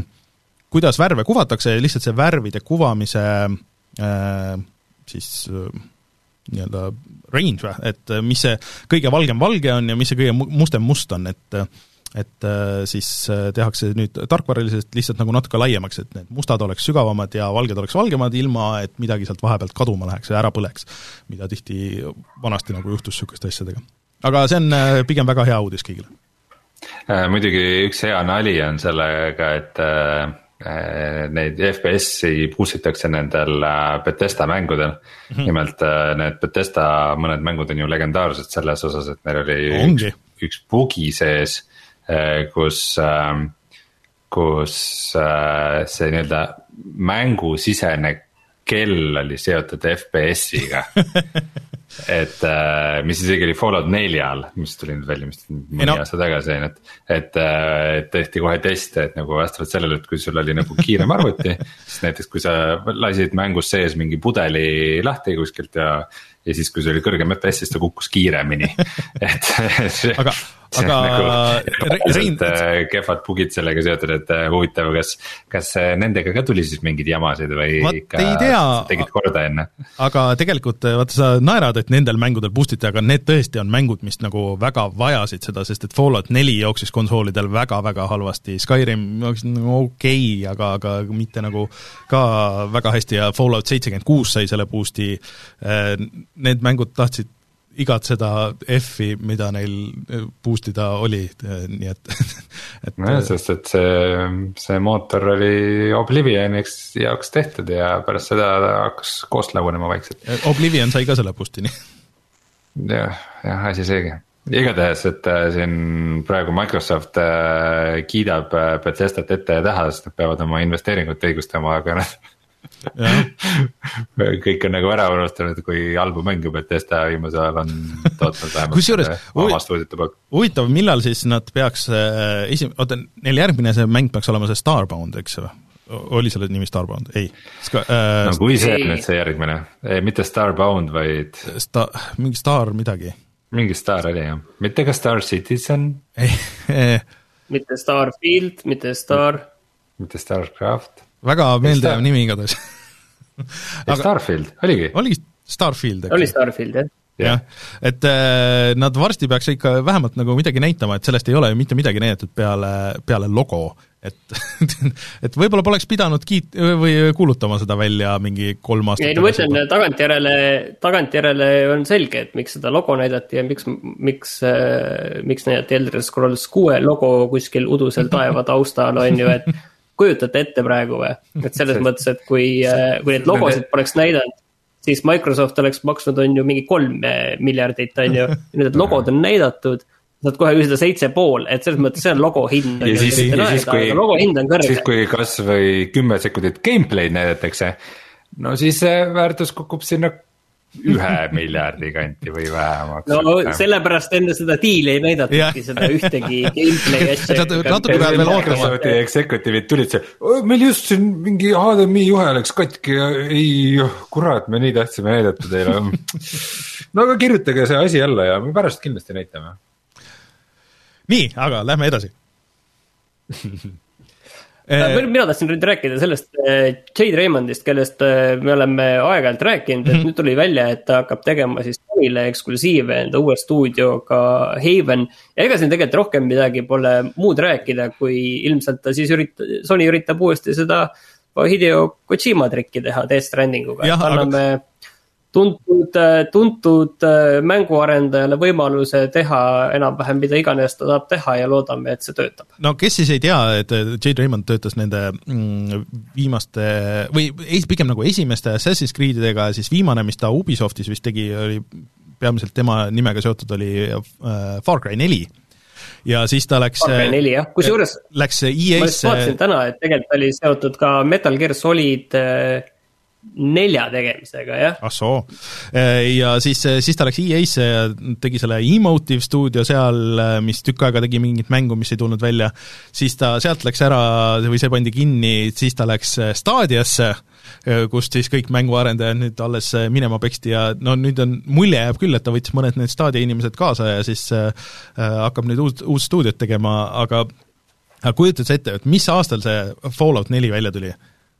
kuidas värve kuvatakse, lihtsalt see värvide kuvamise äh, siis äh, nii-öelda range või, et mis see kõige valgem valge on ja mis see kõige mustem must on, et et äh, siis äh, tehakse nüüd tarkvaraliselt lihtsalt nagu natuke laiemaks, et need mustad oleks sügavamad ja valged oleks valgemad, ilma et midagi sealt vahepealt kaduma läheks ja ära põleks, mida tihti vanasti nagu juhtus niisuguste asjadega. aga see on äh, pigem väga hea uudis kõigile. muidugi üks hea nali on sellega, et neid FPS-i boost itakse nendel Betesta mängudel mm. -hmm. nimelt need Betesta mõned mängud on ju legendaarsed selles osas, et neil oli Ongi. üks, üks bugi sees kus, ähm, kus äh, see nii-öelda mängusisene kell oli seotud FPS-iga et äh, mis isegi oli Fallout neljal, mis tuli nüüd välja vist mõni no. aasta tagasi on ju, et. et tehti kohe teste, et nagu vastavalt sellele, et kui sul oli nagu kiirem arvuti siis näiteks kui sa lasid mängus sees mingi pudeli lahti kuskilt ja. ja siis, kui sul oli kõrgem FPS, siis ta kukkus kiiremini et aga, aga nagu Rein. Äh, kehvad bugid sellega seotud, et äh, huvitav, kas, kas äh, nendega ka tuli siis mingeid jamasid või Vaat ikka tea, tegid korda enne? aga tegelikult vaata, sa naerad, et nendel mängudel boost iti, aga need tõesti on mängud, mis nagu väga vajasid seda, sest et Fallout neli jooksis konsoolidel väga-väga halvasti, Skyrim jooksis nagu okei okay,, aga, aga mitte nagu ka väga hästi ja Fallout seitsekümmend kuus sai selle boost'i, need mängud tahtsid igatseda F-i, mida neil eh, boost ida oli, eh, nii et, et. nojah, sest et see, see mootor oli Oblivioniks jaoks tehtud ja pärast seda hakkas koos lagunema vaikselt. Eh, Oblivion sai ka selle boost'i, nii jah, jah, asi seegi igatahes, et siin praegu Microsoft kiidab Bethesdat ette ja taha, sest nad peavad oma investeeringut õigustama, aga nad kõik on nagu ära unustanud, kui halbu mänge Bethesda viimasel ajal on tootnud vähemalt kusjuures oma stuudiote poolt. huvitav, millal siis nad peaks äh, esi-, oota, neil järgmine see mäng peaks olema see Starbound, eks ju? oli selle nimi Starbound, ei Ska,. Äh, no kui see on nüüd see järgmine, mitte Starbound, vaid. Sta-, mingi Star midagi mingi Star oli jah, mitte ka Star Citizen mitte Starfield, mitte Star. mitte Starcraft. Väga Star... nimi igatahes. Starfield, oligi? oligi Starfield. oli Starfield jah jah, et äh, nad varsti peaks ikka vähemalt nagu midagi näitama, et sellest ei ole ju mitte midagi näidatud peale, peale logo, et et võib-olla poleks pidanud kiit- või kuulutama seda välja mingi kolm aastat ei no ma ütlen, tagantjärele, tagantjärele on selge, et miks seda logo näidati ja miks, miks äh,, miks näidati Elder Scrolls kuue logo kuskil udusel taeva taustal, on ju, et kujutate ette praegu või? et selles mõttes, et kui, äh, kui neid logosid poleks näidanud, siis Microsoft oleks maksnud, on ju, mingi kolm miljardit, on ju, nüüd need logod on näidatud saad kohe küsida seitse pool, et selles mõttes see on logo hind. ja siis, ja siis kui, siis kui kasvõi kümme sekundit gameplay'd näidatakse, no siis see väärtus kukub sinna ühe miljardi kanti või vähemaks. no sellepärast enne seda diili ei näidatudki seda ühtegi gameplay asja. natuke peab veel ootama. Executive'id tulid see, meil just siin mingi HDMI juhe läks katki ja ei, kurat, me nii tahtsime näidata teile no aga kirjutage see asi alla ja me pärast kindlasti näitame nii, aga lähme edasi mina tahtsin nüüd rääkida sellest äh, Jade Raymondist, kellest äh, me oleme aeg-ajalt rääkinud, et mm -hmm. nüüd tuli välja, et ta hakkab tegema siis Sonyle eksklusiive enda uue stuudioga Haven. ja ega siin tegelikult rohkem midagi pole muud rääkida, kui ilmselt ta siis üritab, Sony üritab uuesti seda Hideo Kojima trikki teha Death Stranding uga, anname aga tuntud, tuntud äh, mänguarendajale võimaluse teha enam-vähem mida iganes ta tahab teha ja loodame, et see töötab. no kes siis ei tea, et Jade Raymond töötas nende mm, viimaste või pigem nagu esimeste Assassin's Creedidega, siis viimane, mis ta Ubisoftis vist tegi, oli peamiselt tema nimega seotud, oli äh, Far Cry neli ja siis ta läks. Far Cry neli jah, kusjuures. Läks EA-sse. ma just vaatasin täna, et tegelikult oli seotud ka Metal Gear Solid äh, nelja tegemisega, jah. ah soo. ja siis, siis ta läks EA-sse ja tegi selle Emotive stuudio seal, mis tükk aega tegi mingit mängu, mis ei tulnud välja, siis ta sealt läks ära või see pandi kinni, siis ta läks Stadiasse, kust siis kõik mänguarendajad nüüd alles minema peksti ja no nüüd on, mulje jääb küll, et ta võttis mõned need Stadia inimesed kaasa ja siis äh, hakkab nüüd uut, uut stuudiot tegema, aga aga kujutad sa ette, et mis aastal see Fallout neli välja tuli?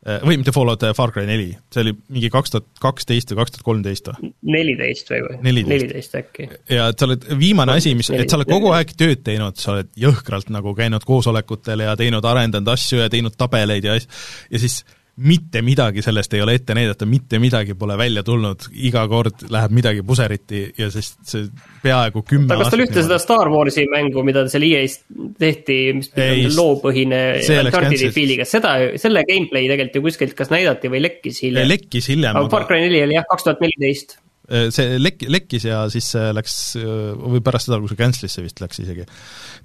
Äh, või mitte Fallout, äh, Far Cry neli, see oli mingi kaks tuhat kaksteist või kaks tuhat kolmteist või? neliteist või, või? neliteist äkki. ja et sa oled viimane asi, mis, et sa oled kogu aeg tööd teinud, sa oled jõhkralt nagu käinud koosolekutel ja teinud, arendanud asju ja teinud tabeleid ja as-, ja siis mitte midagi sellest ei ole ette näidata, mitte midagi pole välja tulnud, iga kord läheb midagi puseriti ja sest see peaaegu kümme aastat kas tal ühte seda Star Warsi mängu, mida seal EA-s tehti, mis ei, on loopõhine Uncharted'i feel'iga, seda, selle gameplay tegelikult ju kuskilt kas näidati või lekkis hiljem? lekkis hiljem. aga Far Cry neli oli jah, kaks tuhat neliteist äh, see lek-, lekkis ja siis läks, või pärast seda, kui see cancel'isse vist läks isegi.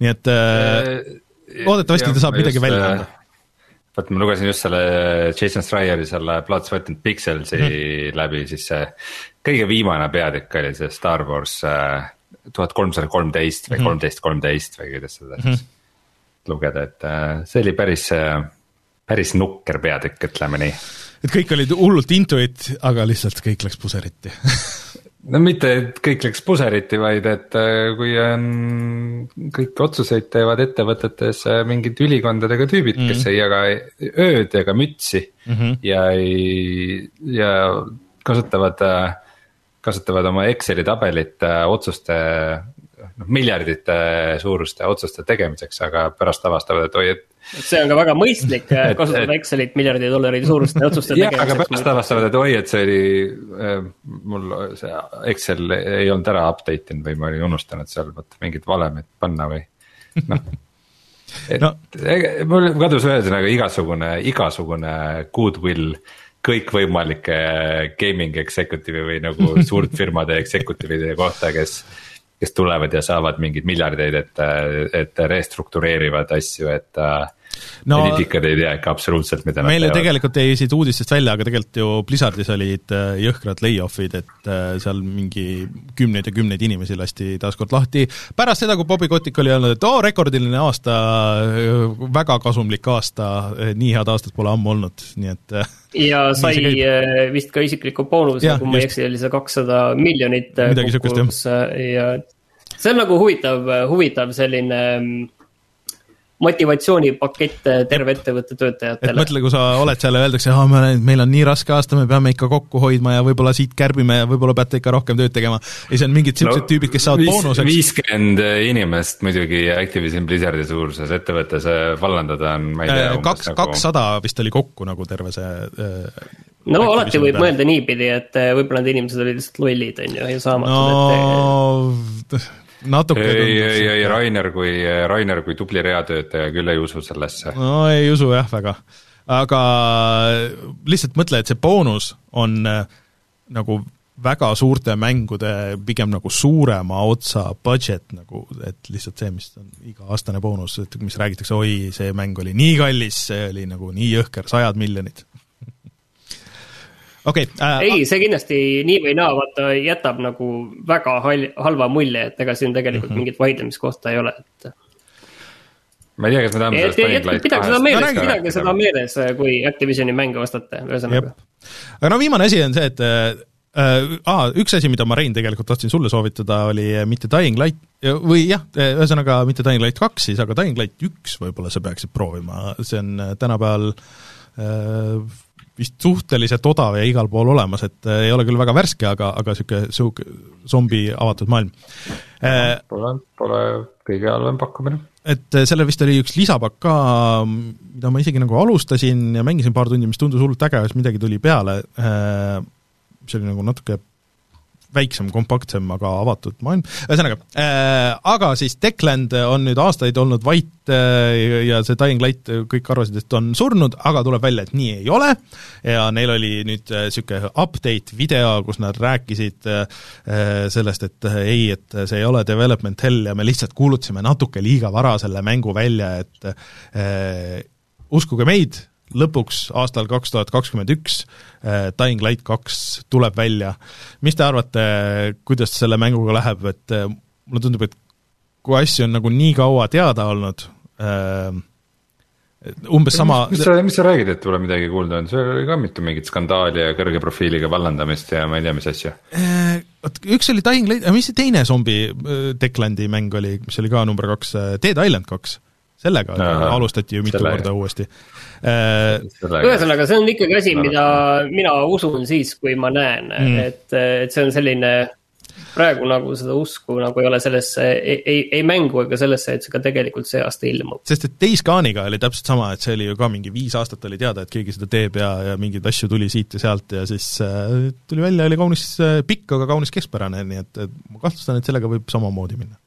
nii et äh, loodetavasti ta saab midagi välja anda vot ma lugesin just selle Jason Schreieri selle Bloodspotted Pixelsi mm läbi, siis see kõige viimane peatükk oli see Star Wars äh, tuhat kolmsada kolmteist või mhm. kolmteist kolmteist või kuidas seda siis mm lugeda, et äh, see oli päris, äh, päris nukker peatükk, ütleme nii. et kõik olid hullult intuit, aga lihtsalt kõik läks puseriti no mitte, et kõik läks puseriti, vaid et äh, kui on, kõiki otsuseid teevad ettevõtetes äh, mingid ülikondadega tüübid mm, -hmm. kes mhm. ei jaga ööd ega mütsi mm -hmm. ja ei, ja kasutavad, äh, kasutavad oma Exceli tabelit otsuste noh, miljardite suuruste otsuste tegemiseks, aga pärast avastavad, et oi, et. Et see on ka väga mõistlik et, kasutada Excelit miljardi dollari suuruste otsuste tegemiseks. aga pärast avastavad, et oi, et see oli äh,, mul see Excel ei olnud ära update inud või ma olin unustanud seal vot mingid valemid panna või noh et no. mul kadus ühesõnaga igasugune, igasugune goodwill kõikvõimalike gaming executive'i või nagu suurfirmade executive ide kohta, kes. kes tulevad ja saavad mingeid miljardeid, et, et restruktureerivad asju, et no, poliitikad ei tea ikka absoluutselt, mida meil ju tegelikult jäi siit uudistest välja, aga tegelikult ju Blizzardis olid äh, jõhkrad lay-off'id, et äh, seal mingi kümneid ja kümneid inimesi lasti taaskord lahti, pärast seda, kui Bobby Kotick oli öelnud, et oo, rekordiline aasta, äh, väga kasumlik aasta, nii head aastat pole ammu olnud, nii et ja sai vist ka isikliku boonuse, kui ma ei eksi, oli see kakssada miljonit midagi sihukest, jah. ja see on nagu huvitav, huvitav selline mm, motivatsioonipakett terve ettevõtte töötajatele. et mõtle, kui sa oled seal ja öeldakse, aa, meil on nii raske aasta, me peame ikka kokku hoidma ja võib-olla siit kärbime ja võib-olla peate ikka rohkem tööd tegema. ja siis on mingid siuksed no, tüübid, kes saavad boonuseks. viiskümmend inimest muidugi Activision Blizzardi suuruses ettevõttes äh, vallandada on, ma ei tea. Äh, kaks, nagu- kakssada vist oli kokku nagu terve see äh, no alati võib peale. mõelda niipidi, et võib-olla need inimesed olid lihtsalt lollid, on ju, ja saamatud no, et natuke ei, ei, ei Rainer kui, Rainer kui tubli reatöötaja küll ei usu sellesse. no ei usu jah väga, aga lihtsalt mõtle, et see boonus on äh, nagu väga suurte mängude pigem nagu suurema otsa budget nagu, et lihtsalt see, mis on iga-aastane boonus, et mis räägitakse, oi, see mäng oli nii kallis, see oli nagu nii jõhker, sajad miljonid okei okay, äh,. ei, see kindlasti nii või naa, vaata jätab nagu väga hal-, halva mulje, et ega siin tegelikult mm -hmm. mingit vaidlemiskohta ei ole, et. ma ei tea, kas me tahame sellest Dying Light pidage seda meeles, pidage seda meeles, kui Activisioni mänge ostate, ühesõnaga. aga no viimane asi on see, et äh, ah, üks asi, mida ma, Rein, tegelikult tahtsin sulle soovitada, oli mitte Dying Light või jah, ühesõnaga mitte Dying Light kaks siis, aga Dying Light üks võib-olla sa peaksid proovima, see on tänapäeval äh, vist suhteliselt odav ja igal pool olemas, et äh, ei ole küll väga värske, aga, aga niisugune sihuke zombi avatud maailm. Äh, Pole, pole kõige halvem pakkumine. et äh, sellel vist oli üks lisapakk ka, mida ma isegi nagu alustasin ja mängisin paar tundi, mis tundus hullult äge, siis midagi tuli peale, mis oli nagu natuke väiksem, kompaktsem, aga avatud maailm, ühesõnaga äh,, aga siis Techland on nüüd aastaid olnud vait äh, ja see Dying Light, kõik arvasid, et on surnud, aga tuleb välja, et nii ei ole. Ja neil oli nüüd niisugune äh, update video, kus nad rääkisid äh, sellest, et äh, ei, et see ei ole development hell ja me lihtsalt kuulutasime natuke liiga vara selle mängu välja, et äh, uskuge meid, lõpuks aastal kaks tuhat kakskümmend üks äh, Dying Light kaks tuleb välja. mis te arvate, kuidas selle mänguga läheb, et äh, mulle tundub, et kui asju on nagu nii kaua teada olnud äh,, umbes sama mis, mis sa, mis sa räägid, et pole midagi kuulda olnud, seal oli ka mitu mingit skandaali ja kõrge profiiliga vallandamist ja ma ei tea, mis asju. Vot üks oli Dying Light, aga mis see teine zombi Declandi mäng oli, mis oli ka number kaks, Dead Island kaks? sellega Aha, alustati ju mitu selle... korda uuesti. Ühesõnaga, see on ikkagi asi, mida mina usun siis, kui ma näen mm., et, et see on selline praegu nagu seda usku nagu ei ole sellesse, ei, ei, ei mängu ega sellesse, et see ka tegelikult see aasta ilmub. sest et Days Gone'iga oli täpselt sama, et see oli ju ka mingi viis aastat oli teada, et keegi seda teeb ja, ja mingeid asju tuli siit ja sealt ja siis äh, tuli välja, oli kaunis äh, pikk, aga kaunis keskpärane, nii et, et ma kahtlustan, et sellega võib samamoodi minna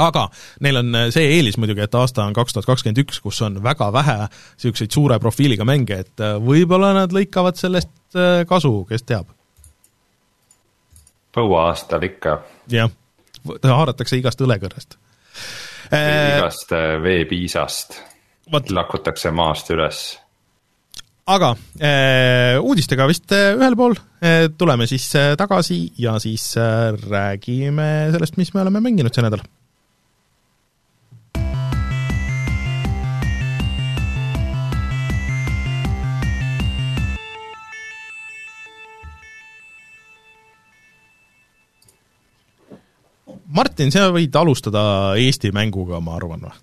aga neil on äh, see eelis muidugi, et aasta on kaks tuhat kakskümmend üks, kus on väga vähe niisuguseid suure profiiliga mänge, et äh, võib-olla nad lõikavad sellest äh, kasu, kes teab. põuaastal ikka. jah, haaratakse igast õlekõrrest. igast veepiisast Vat. lakutakse maast üles aga uudistega vist ühel pool tuleme siis tagasi ja siis räägime sellest, mis me oleme mänginud see nädal Martin, sa võid alustada Eesti mänguga, ma arvan või?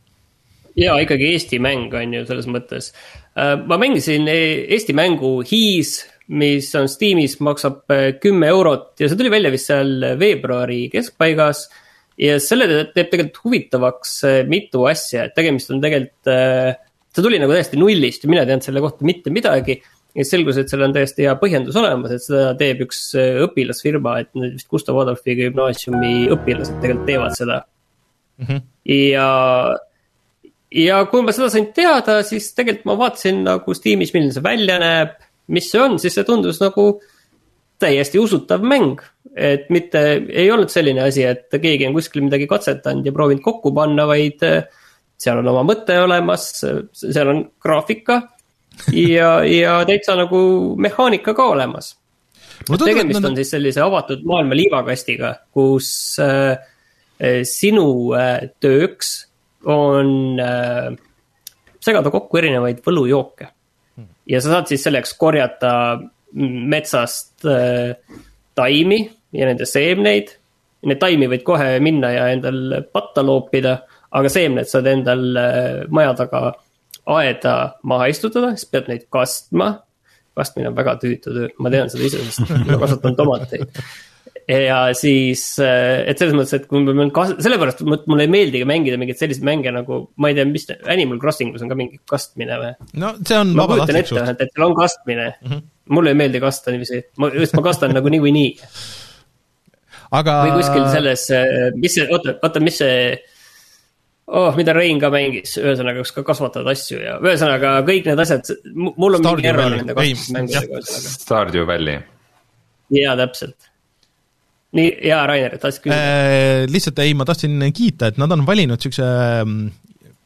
ja ikkagi Eesti mäng on ju selles mõttes. Äh, ma mängisin e-, Eesti mängu Hiis, mis on Steamis, maksab äh, kümme eurot ja see tuli välja vist seal veebruari keskpaigas. ja selle teeb tegelikult huvitavaks äh, mitu asja, et tegemist on tegelikult, see tuli nagu täiesti nullist ja mina ei teadnud selle kohta mitte midagi ja siis selgus, et seal on täiesti hea põhjendus olemas, et seda teeb üks äh, õpilasfirma, et need vist Gustav Adolfi gümnaasiumi õpilased tegelikult teevad seda mm. -hmm. ja, ja kui ma seda sain teada, siis tegelikult ma vaatasin nagu Steamis, milline see välja näeb. mis see on, siis see tundus nagu täiesti usutav mäng. et mitte, ei olnud selline asi, et keegi on kuskil midagi katsetanud ja proovinud kokku panna, vaid äh, seal on oma mõte olemas, seal on graafika ja, ja täitsa nagu mehaanika ka olemas. tegemist on siis sellise avatud maailma liivakastiga, kus äh, sinu äh, tööks on äh, segada kokku erinevaid võlujooke. ja sa saad siis selleks korjata metsast äh, taimi ja nende seemneid. Neid taimi võid kohe minna ja endal patta loopida, aga seemned saad endal äh, maja taga aeda maha istutada, siis pead neid kastma. kastmine on väga tüütu töö, ma tean seda ise, sest ma kasvatan tomateid ja siis, äh, et selles mõttes, et kui ma pean kas-, sellepärast mulle ei meeldigi mängida mingeid selliseid mänge nagu, ma ei tea, mis, Animal Crossingus on ka mingi kastmine või? no see on vabatahtlik suht. et seal on kastmine mm, -hmm. mulle ei meeldi kasta niiviisi, ma, just ma kastan nagu niikuinii. aga. või kuskil selles, äh, mis see, oota, oota, mis see oh, mida Rein ka mängis, ühesõnaga, kus ka kasvatavad asju ja ühesõnaga kõik need asjad, mul on Stardew mingi error nende kasvatusmängudega ühesõnaga. Stardew Valley. jaa, täpselt nii, jaa, Rainer, tahtsid küsida äh,? lihtsalt ei, ma tahtsin kiita, et nad on valinud niisuguse mm,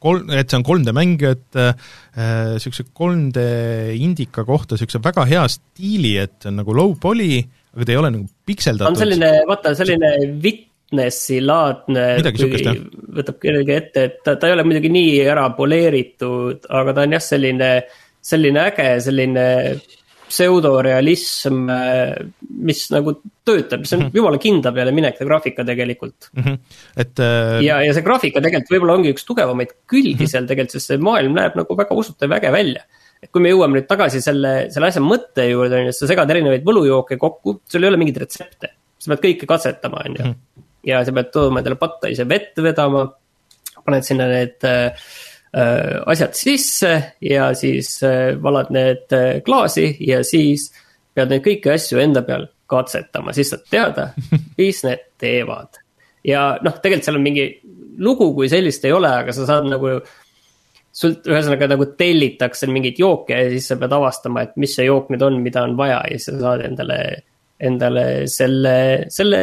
kolm, et see on 3D mäng, et niisuguse äh, 3D indika kohta niisuguse väga hea stiili, et see on nagu low poly, aga ta ei ole nagu pikseldatud. on selline, vaata selline Witnessi laadne, võtab kellelegi ette, et ta, ta ei ole muidugi nii ära poleeritud, aga ta on jah, selline, selline äge, selline pseudorealism, mis nagu töötab, see on mm -hmm. jumala kindla peale minek, see graafika tegelikult mm. -hmm. et äh.... ja, ja see graafika tegelikult võib-olla ongi üks tugevamaid külgi mm -hmm. seal tegelikult, sest see maailm näeb nagu väga usutav ja äge välja. et kui me jõuame nüüd tagasi selle, selle asja mõtte juurde, on ju, sa segad erinevaid võlujooke kokku, sul ei ole mingeid retsepte. sa pead kõike katsetama, on ju. Ja sa pead tooma endale patta ise vett vedama, paned sinna need äh, Äh, asjad sisse ja siis äh, valad need äh, klaasi ja siis pead neid kõiki asju enda peal katsetama, siis saad teada, mis need teevad. ja noh, tegelikult seal on mingi lugu kui sellist ei ole, aga sa saad nagu. sult ühesõnaga nagu tellitakse mingeid jooke ja siis sa pead avastama, et mis see jook nüüd on, mida on vaja ja siis sa saad endale endale selle, selle,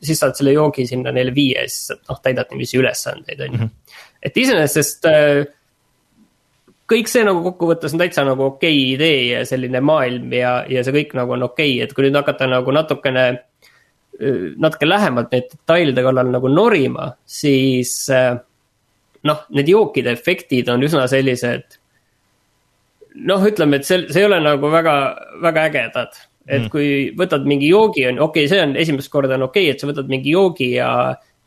siis saad selle joogi sinna neile viia ja siis noh, täidad niiviisi ülesandeid, on ju. Mhm et iseenesest äh, kõik see nagu kokkuvõttes on täitsa nagu okei okay idee ja selline maailm ja, ja see kõik nagu on okei okay., et kui nüüd hakata nagu natukene, äh, natuke lähemalt neid detailide kallal nagu norima, siis äh, noh, need jookide efektid on üsna sellised. noh, ütleme, et see, see ei ole nagu väga, väga ägedad, et mm. kui võtad mingi joogi, on okei okay,, see on esimest korda on okei okay,, et sa võtad mingi joogi ja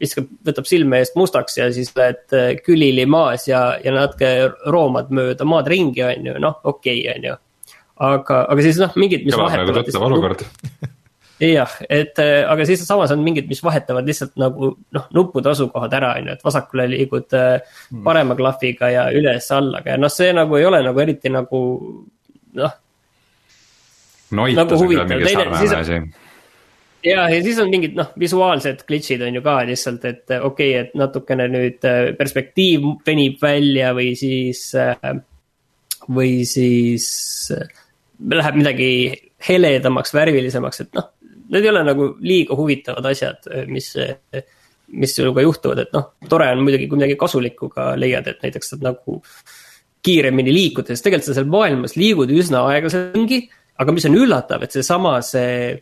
viskab, võtab silme eest mustaks ja siis lähed äh, külili maas ja, ja natuke roomad mööda maad ringi, on ju, noh, okei okay,, on ju. aga, aga siis noh, mingid, mis nagu tuttav olukord jah, et äh, aga siis samas on mingid, mis vahetavad lihtsalt nagu noh, nuppude asukohad ära, on ju, et vasakule liigud äh, hmm. parema klahviga ja üles-allaga ja noh, see nagu ei ole nagu eriti nagu noh. Nagu teine, siis on ja, ja siis on mingid noh, visuaalsed glitch'id on ju ka lihtsalt, et okei okay,, et natukene nüüd äh, perspektiiv venib välja või siis. Äh, või siis äh, läheb midagi heledamaks, värvilisemaks, et noh, need ei ole nagu liiga huvitavad asjad, mis mis sinuga juhtuvad, et noh, tore on muidugi, kui midagi kasulikku ka leiad, et näiteks saad nagu kiiremini liikuda, sest tegelikult sa seal maailmas liigud üsna aeglaselt ringi. Aga mis on üllatav, et seesama see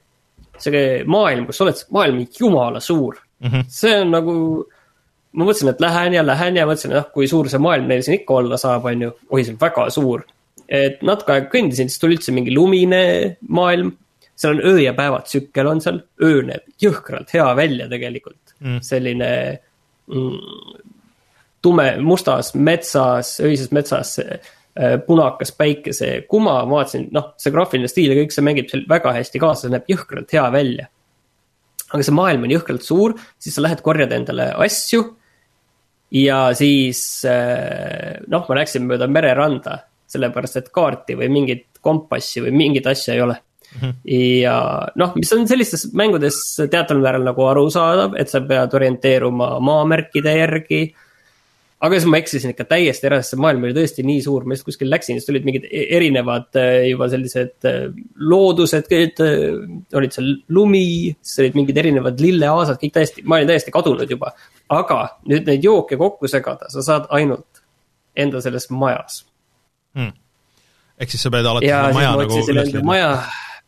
see maailm, kus sa oled, maailm on jumala suur mm. -hmm. see on nagu, ma mõtlesin, et lähen ja lähen ja mõtlesin, jah, kui suur see maailm neil siin ikka olla saab, on ju. oi, see on väga suur. et natuke aega kõndisin, siis tuli üldse mingi lumine maailm. seal on öö ja päevatsükkel on seal, öö näeb jõhkralt hea välja tegelikult mm., selline mm, tume, mustas metsas, öises metsas Äh, punakas päikesekuma, ma vaatasin, noh, see graafiline stiil ja kõik see mängib seal väga hästi kaasa, see näeb jõhkralt hea välja. aga see maailm on jõhkralt suur, siis sa lähed korjad endale asju. ja siis äh, noh, ma läksin mööda mereranda, sellepärast et kaarti või mingit kompassi või mingit asja ei ole mm. -hmm. ja noh, mis on sellistes mängudes teataval määral nagu arusaadav, et sa pead orienteeruma maamärkide järgi aga siis ma eksisin ikka täiesti ära, sest see maailm oli tõesti nii suur, ma just kuskil läksin, siis tulid mingid e-, erinevad juba sellised loodused, olid seal lumi, siis olid mingid erinevad lilleaasad, kõik täiesti, ma olin täiesti kadunud juba. aga nüüd neid jooke kokku segada, sa saad ainult enda selles majas hmm.. ehk siis sa pead alati ja seda maja nagu üles leidma. maja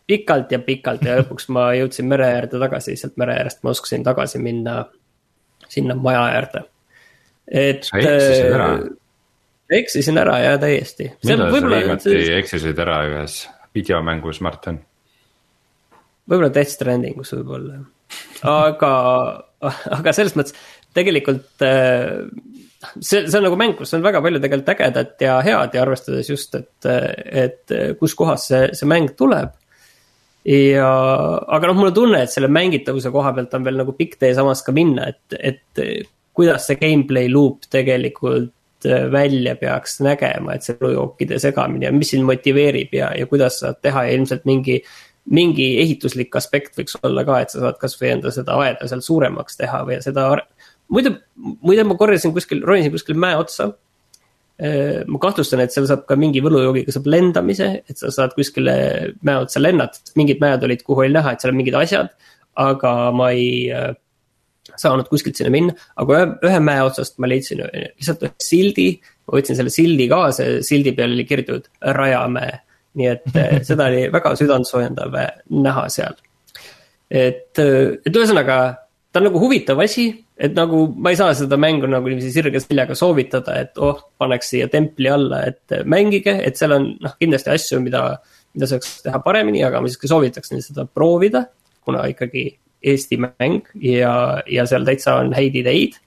pikalt ja pikalt ja lõpuks ma jõudsin mere äärde tagasi, sealt mere äärest ma oskasin tagasi minna sinna maja äärde. Et. sa eksisid ära? Äh, eksisin ära jah, täiesti. millal sa viimati eksisid ära ühes videomängus, Martin? võib-olla Death Strandingus võib-olla, aga, aga selles mõttes tegelikult äh, see, see on nagu mäng, kus on väga palju tegelikult ägedat ja head ja arvestades just, et, et kus kohas see, see mäng tuleb ja, aga noh, mul on tunne, et selle mängitavuse koha pealt on veel nagu pikk tee samas ka minna, et, et kuidas see gameplay loop tegelikult äh, välja peaks nägema, et see elujookide segamine ja mis sind motiveerib ja, ja kuidas saad teha ja ilmselt mingi. mingi ehituslik aspekt võiks olla ka, et sa saad kasvõi enda seda aeda seal suuremaks teha või seda. muide, muide ma korjasin kuskil, ronisin kuskil mäe otsa Äh, ma kahtlustan, et seal saab ka mingi võlujoogiga saab lendamise, et sa saad kuskile mäe otsa lennata, mingid mäed olid, kuhu oli näha, et seal on mingid asjad. aga ma ei äh, saanud kuskilt sinna minna, aga ühe, ühe mäe otsast ma leidsin lihtsalt ühe sildi. ma võtsin selle sildi kaasa ja sildi peal oli kirjutatud Rajamäe. nii et äh, seda oli väga südantsoojendav näha seal. et, et ühesõnaga ta on nagu huvitav asi, et nagu ma ei saa seda mängu nagu niiviisi sirge seljaga soovitada, et oh, paneks siia templi alla, et mängige, et seal on noh, kindlasti asju, mida, mida saaks teha paremini, aga ma siiski soovitaks neil seda proovida. kuna ikkagi Eesti mäng ja, ja seal täitsa on häid ideid.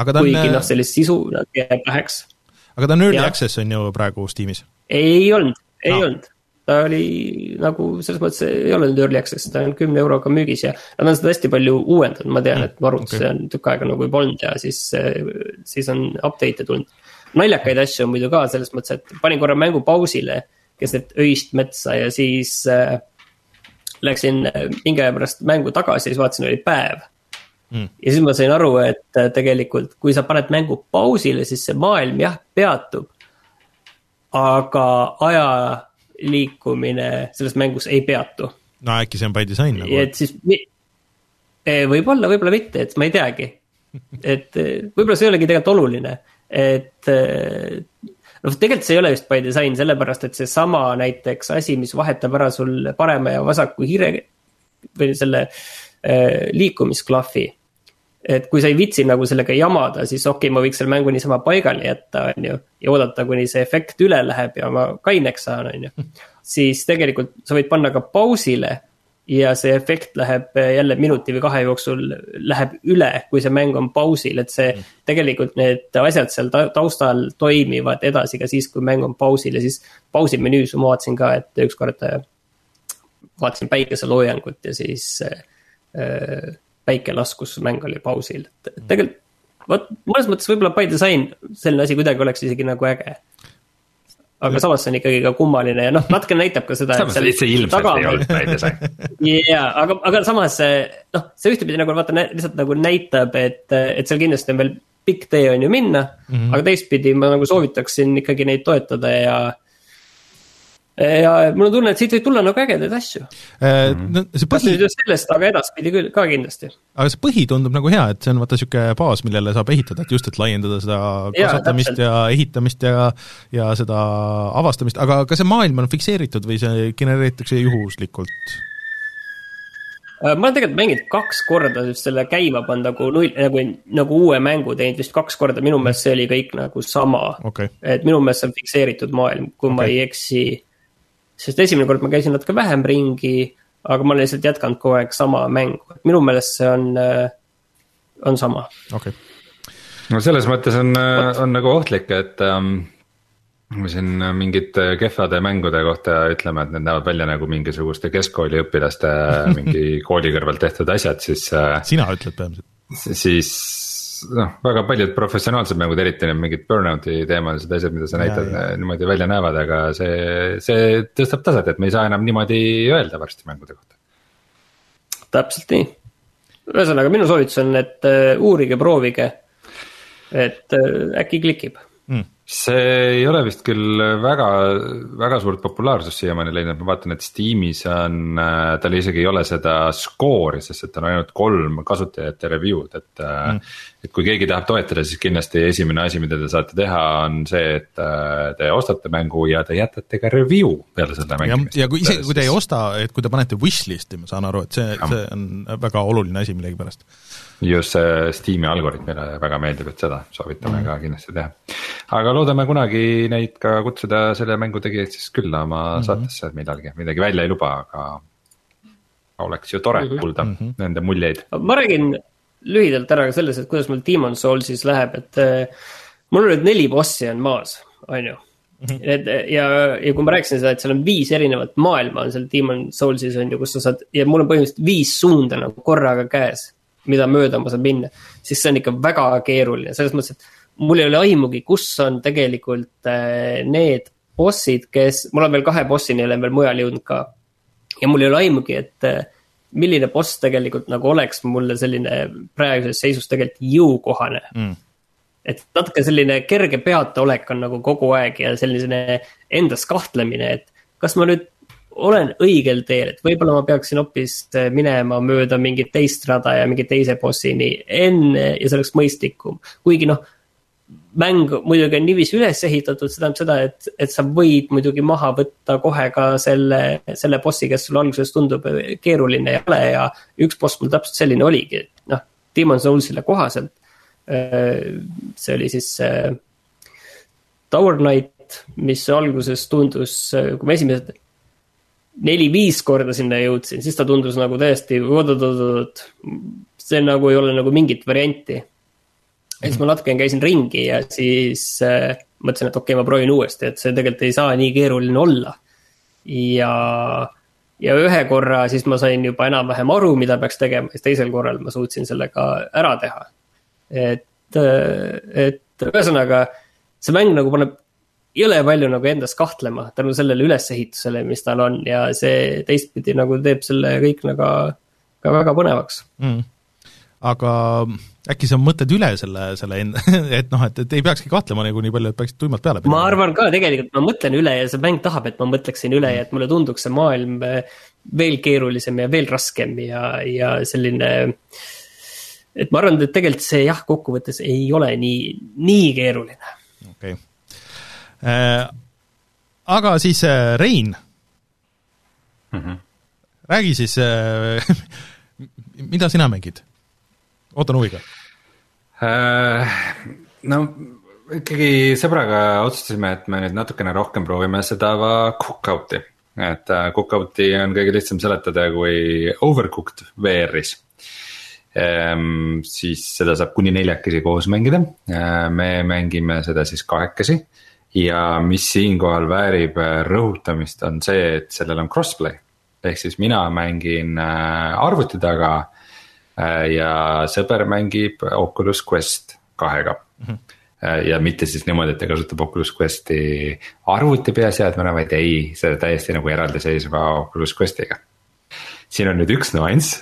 kuigi noh, äh, sellist sisu jääb väheks. aga ta on early ja. access on ju praegu Steamis? ei olnud, ei no. olnud ta oli nagu selles mõttes ei ole nüüd early access, ta on kümne euroga müügis ja nad on seda hästi palju uuendanud, ma tean, et ma arvutan okay., on tükk aega nagu juba olnud ja siis, siis on update'e tulnud. naljakaid asju on muidu ka selles mõttes, et panin korra mängu pausile keset öist metsa ja siis äh, läksin mingi aja pärast mängu tagasi ja siis vaatasin, oli päev mm.. ja siis ma sain aru, et tegelikult, kui sa paned mängu pausile, siis see maailm jah, peatub. aga aja liikumine selles mängus ei peatu. no äkki see on by design nagu? et siis, e, võib-olla, võib-olla mitte, et ma ei teagi. et e, võib-olla see ei olegi tegelikult oluline, et noh, tegelikult see ei ole just by design, sellepärast et seesama näiteks asi, mis vahetab ära sul parema ja vasaku hiire või selle äh, liikumisklahvi et kui sa ei viitsi nagu sellega jamada, siis okei okay,, ma võiks selle mängu niisama paigale jätta, on ju. ja oodata, kuni see efekt üle läheb ja ma kaineks saan, on ju. siis tegelikult sa võid panna ka pausile. Ja see efekt läheb jälle minuti või kahe jooksul läheb üle, kui see mäng on pausil, et see. tegelikult need asjad seal taustal toimivad edasi ka siis, kui mäng on pausil ja siis pausi menüüs ma vaatasin ka, et ükskord. Äh, vaatasin päikeseloojangut ja siis äh, päike laskus, mäng oli pausil, et tegelikult. vot mõnes mõttes võib-olla by design selline asi kuidagi oleks isegi nagu äge. Aga samas see on ikkagi ka kummaline ja noh, natuke näitab ka seda. samas see ilmselt ei olnud design. jaa, aga, aga samas noh, see ühtepidi nagu vaata lihtsalt nagu näitab, et, et seal kindlasti on veel pikk tee on ju minna mm. -hmm. aga teistpidi ma nagu soovitaksin ikkagi neid toetada ja ja mul on tunne, et siit võib tulla nagu ägedaid asju. No, see põhi. sellest, aga edaspidi küll ka kindlasti. aga see põhi tundub nagu hea, et see on vaata sihuke baas, millele saab ehitada, et just, et laiendada seda kasvatamist ja, ja ehitamist ja ja seda avastamist, aga kas see maailm on fikseeritud või see genereeritakse juhuslikult? Äh, ma olen tegelikult mänginud kaks korda just selle käima pannud nagu null, nagu, nagu uue mängu teinud vist kaks korda, minu meelest see oli kõik nagu sama okay.. et minu meelest see on fikseeritud maailm, kui okay. ma ei eksi sest esimene kord ma käisin natuke vähem ringi, aga ma olen lihtsalt jätkanud kogu aeg sama mängu, et minu meelest see on, äh, on sama. okei okay.. no selles mõttes on, äh, on nagu ohtlik, et ähm, me siin mingite kehvade mängude kohta ütleme, et need näevad välja nagu mingisuguste keskkooliõpilaste mingi kooli kõrvalt tehtud asjad, siis. Äh, sina ütled peamiselt. siis noh, väga paljud professionaalsed mängud, eriti need mingid burnout'i teemalised asjad, mida sa näitad, niimoodi välja näevad, aga see, see tõstab taset, et me ei saa enam niimoodi öelda varsti mängude kohta. täpselt nii, ühesõnaga minu soovitus on, et uh, uurige, proovige. et äh, äkki klikib mm. See ei ole vist küll väga, väga suurt populaarsust siiamaani leidnud, ma vaatan, et Steamis on, tal isegi ei ole seda skoori, sest et on ainult kolm kasutajate review'd, et mm.. et kui keegi tahab toetada, siis kindlasti esimene asi, mida te saate teha, on see, et äh, te ostate mängu ja te jätate ka review peale selle mängimist. ja kui isegi, kui te ei osta, et kui te panete wishlist'i, ma saan aru, et see, see on väga oluline asi millegipärast just see Steam'i algoritmile väga meeldib, et seda soovitame mm. ka kindlasti teha. Aga loodame kunagi neid ka kutsuda selle mängu tegijaid siis külla oma mm -hmm. saatesse millalgi, midagi välja ei luba, aga. oleks ju tore mm -hmm. kuulda mm -hmm. nende muljeid. ma räägin lühidalt ära ka selles, et kuidas mul Demon Soulsis läheb, et äh, mul on nüüd neli bossi on maas, on ju -hmm. et ja, ja kui ma rääkisin seda, et seal on viis erinevat maailma on seal Demon Soulsis on ju, kus sa saad ja mul on põhimõtteliselt viis suunda nagu korraga käes mida mööda ma saan minna. siis see on ikka väga keeruline, selles mõttes, et mul ei ole aimugi, kus on tegelikult äh, need bossid, kes, mul on veel kahe bossini olen veel mujal jõudnud ka. ja mul ei ole aimugi, et äh, milline boss tegelikult nagu oleks mulle selline praeguses seisus tegelikult jõukohane mm et natuke selline kerge peataolek on nagu kogu aeg ja selline endas kahtlemine, et kas ma nüüd olen õigel teel, et võib-olla ma peaksin hoopis äh, minema mööda mingit teist rada ja mingi teise bossini enne ja see oleks mõistlikum. kuigi noh, mäng muidugi on niiviisi üles ehitatud, see tähendab seda, et, et sa võid muidugi maha võtta kohe ka selle, selle bossi, kes sulle alguses tundub keeruline ja hale ja üks boss mul täpselt selline oligi, noh, Demon Soulsile kohaselt. Äh, see oli siis äh, Tower Knight, mis alguses tundus, kui ma esimesed neli-viis korda sinna jõudsin, siis ta tundus nagu täiesti oot-oot-oot, see nagu ei ole nagu mingit varianti. Ja siis ma natukene käisin ringi ja siis äh, mõtlesin, et okei okay,, ma proovin uuesti, et see tegelikult ei saa nii keeruline olla. ja, ja ühe korra siis ma sain juba enam-vähem aru, mida peaks tegema, siis teisel korral ma suutsin selle ka ära teha. et, äh, et ühesõnaga, see mäng nagu paneb jõle palju nagu endas kahtlema tänu sellele ülesehitusele, mis tal on ja see teistpidi nagu teeb selle kõik nagu ka väga põnevaks mm. Aga äkki sa mõtled üle selle, selle enda, et noh, et, et ei peakski kahtlema nagu nii palju, et peaksid tuimalt peale pidama? ma arvan ka tegelikult, ma mõtlen üle ja see mäng tahab, et ma mõtleksin üle ja et mulle tunduks see maailm eh, veel keerulisem ja veel raskem ja, ja selline et ma arvan, et tegelikult see jah, kokkuvõttes ei ole nii, nii keeruline. okei okay Äh, aga siis äh, Rein mm. -hmm. räägi siis, äh, mida sina mängid? Ootan huviga. no ikkagi sõbraga otsustasime, et me nüüd natukene rohkem proovime seda Cookout'i. et Cookout'i on kõige lihtsam seletada kui Overcooked VR-is ehm,. siis seda saab kuni neljakesi koos mängida, me mängime seda siis kahekesi ja mis siinkohal väärib äh, rõhutamist, on see, et sellel on crossplay. ehk siis mina mängin äh, arvuti taga äh, ja sõber mängib Oculus Quest kahega mm. -hmm ja mitte siis niimoodi, et ta kasutab Oculus Questi arvuti peaseadmena, vaid ei, see täiesti nagu eraldiseisva Oculus Questiga. siin on nüüd üks nüanss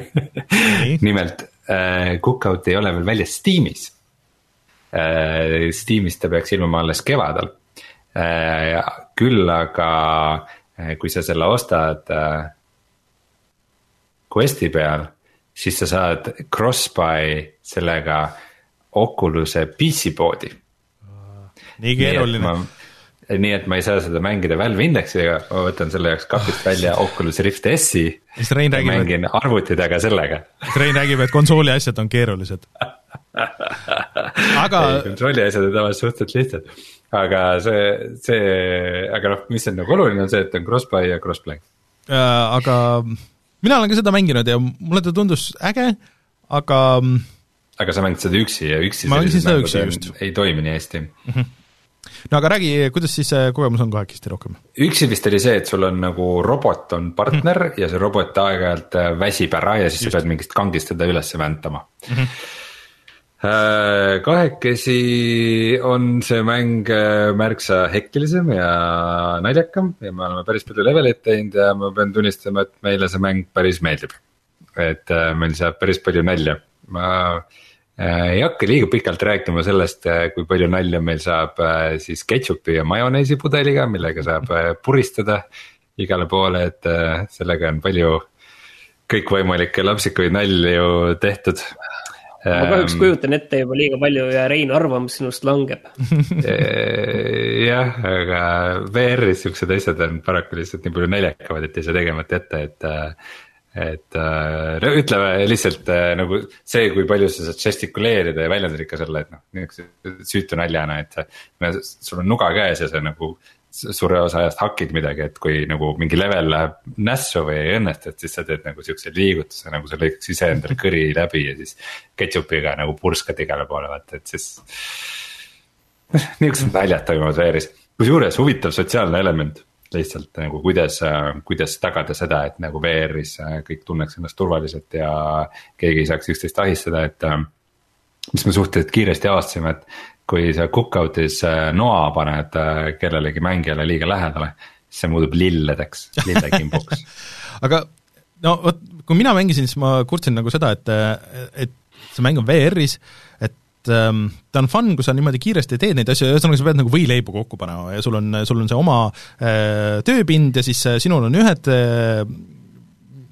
nimelt äh, Cookout ei ole veel väljas Steamis Äh, Steamis ta peaks ilmuma alles kevadel. Äh, küll aga äh, kui sa selle ostad Questi peal, siis sa saad cross-buy sellega Oculus'e PC poodi. nii keeruline nii et ma ei saa seda mängida Valve Indexiga, ma võtan selle jaoks kapist välja Oculus Rift S-i. ja mängin et... arvuti taga sellega. Rein räägib, et konsooli asjad on keerulised aga. kontrolli asjad on tavaliselt suhteliselt lihtsad, aga see, see, aga noh, mis on nagu oluline, on see, et on cross-buy ja cross-play äh,. aga mina olen ka seda mänginud ja mulle ta tundus äge, aga. aga sa mängid seda üksi ja üksi. ma mängisin seda üksi just. ei toimi nii hästi mm. -hmm no aga räägi, kuidas siis see kogemus on kahekesti rohkem? üksi vist oli see, et sul on nagu robot on partner mm -hmm. ja see robot aeg-ajalt äh, väsib ära ja siis Just. sa pead mingist kangist teda üles väntama mm. -hmm kahekesi on see mäng äh, märksa hektilisem ja naljakam ja me oleme päris palju levelit teinud ja ma pean tunnistama, et meile see mäng päris meeldib. et äh, meil saab päris palju nalja, ma ei hakka liiga pikalt rääkima sellest, kui palju nalja meil saab siis ketšupi ja majoneesi pudeliga, millega saab puristada igale poole, et sellega on palju kõikvõimalikke lapsikuid nalju tehtud ma kahjuks ehm, kujutan ette juba liiga palju ja Rein arvamus sinust langeb jah, aga VR-is siuksed asjad on paraku lihtsalt nii palju naljakamad, et ei saa tegemata jätta, et. et no ütleme lihtsalt nagu see, kui palju sa saad žestikuleerida ja väljendusrikas olla, et noh, niisuguse süütu naljana, et. sul on nuga käes ja sa nagu suure osa ajast hakid midagi, et kui nagu mingi level läheb nässu või ei õnnestu, et siis sa teed nagu siukse liigutuse, nagu sa lõikaks iseendale kõri läbi ja siis. Ketšupiga nagu purskad igale poole, vaata, et siis. nihukesed naljad toimuvad VR-is, kusjuures huvitav sotsiaalne element lihtsalt nagu kuidas, kuidas tagada seda, et nagu VR-is kõik tunneks ennast turvaliselt ja keegi ei saaks üksteist ahistada, et mis me suhteliselt kiiresti avastasime, et kui sa cook-out'is äh, noa paned äh, kellelegi mängijale liiga lähedale, siis see muutub lilledeks, lillekimbuks aga no vot, kui mina mängisin, siis ma kurtsin nagu seda, et, et see mäng on VR-is, et ähm, ta on fun, kui sa niimoodi kiiresti teed neid asju, ühesõnaga sa pead nagu võileibu kokku panema ja sul on, sul on see oma äh, tööpind ja siis äh, sinul on ühed äh,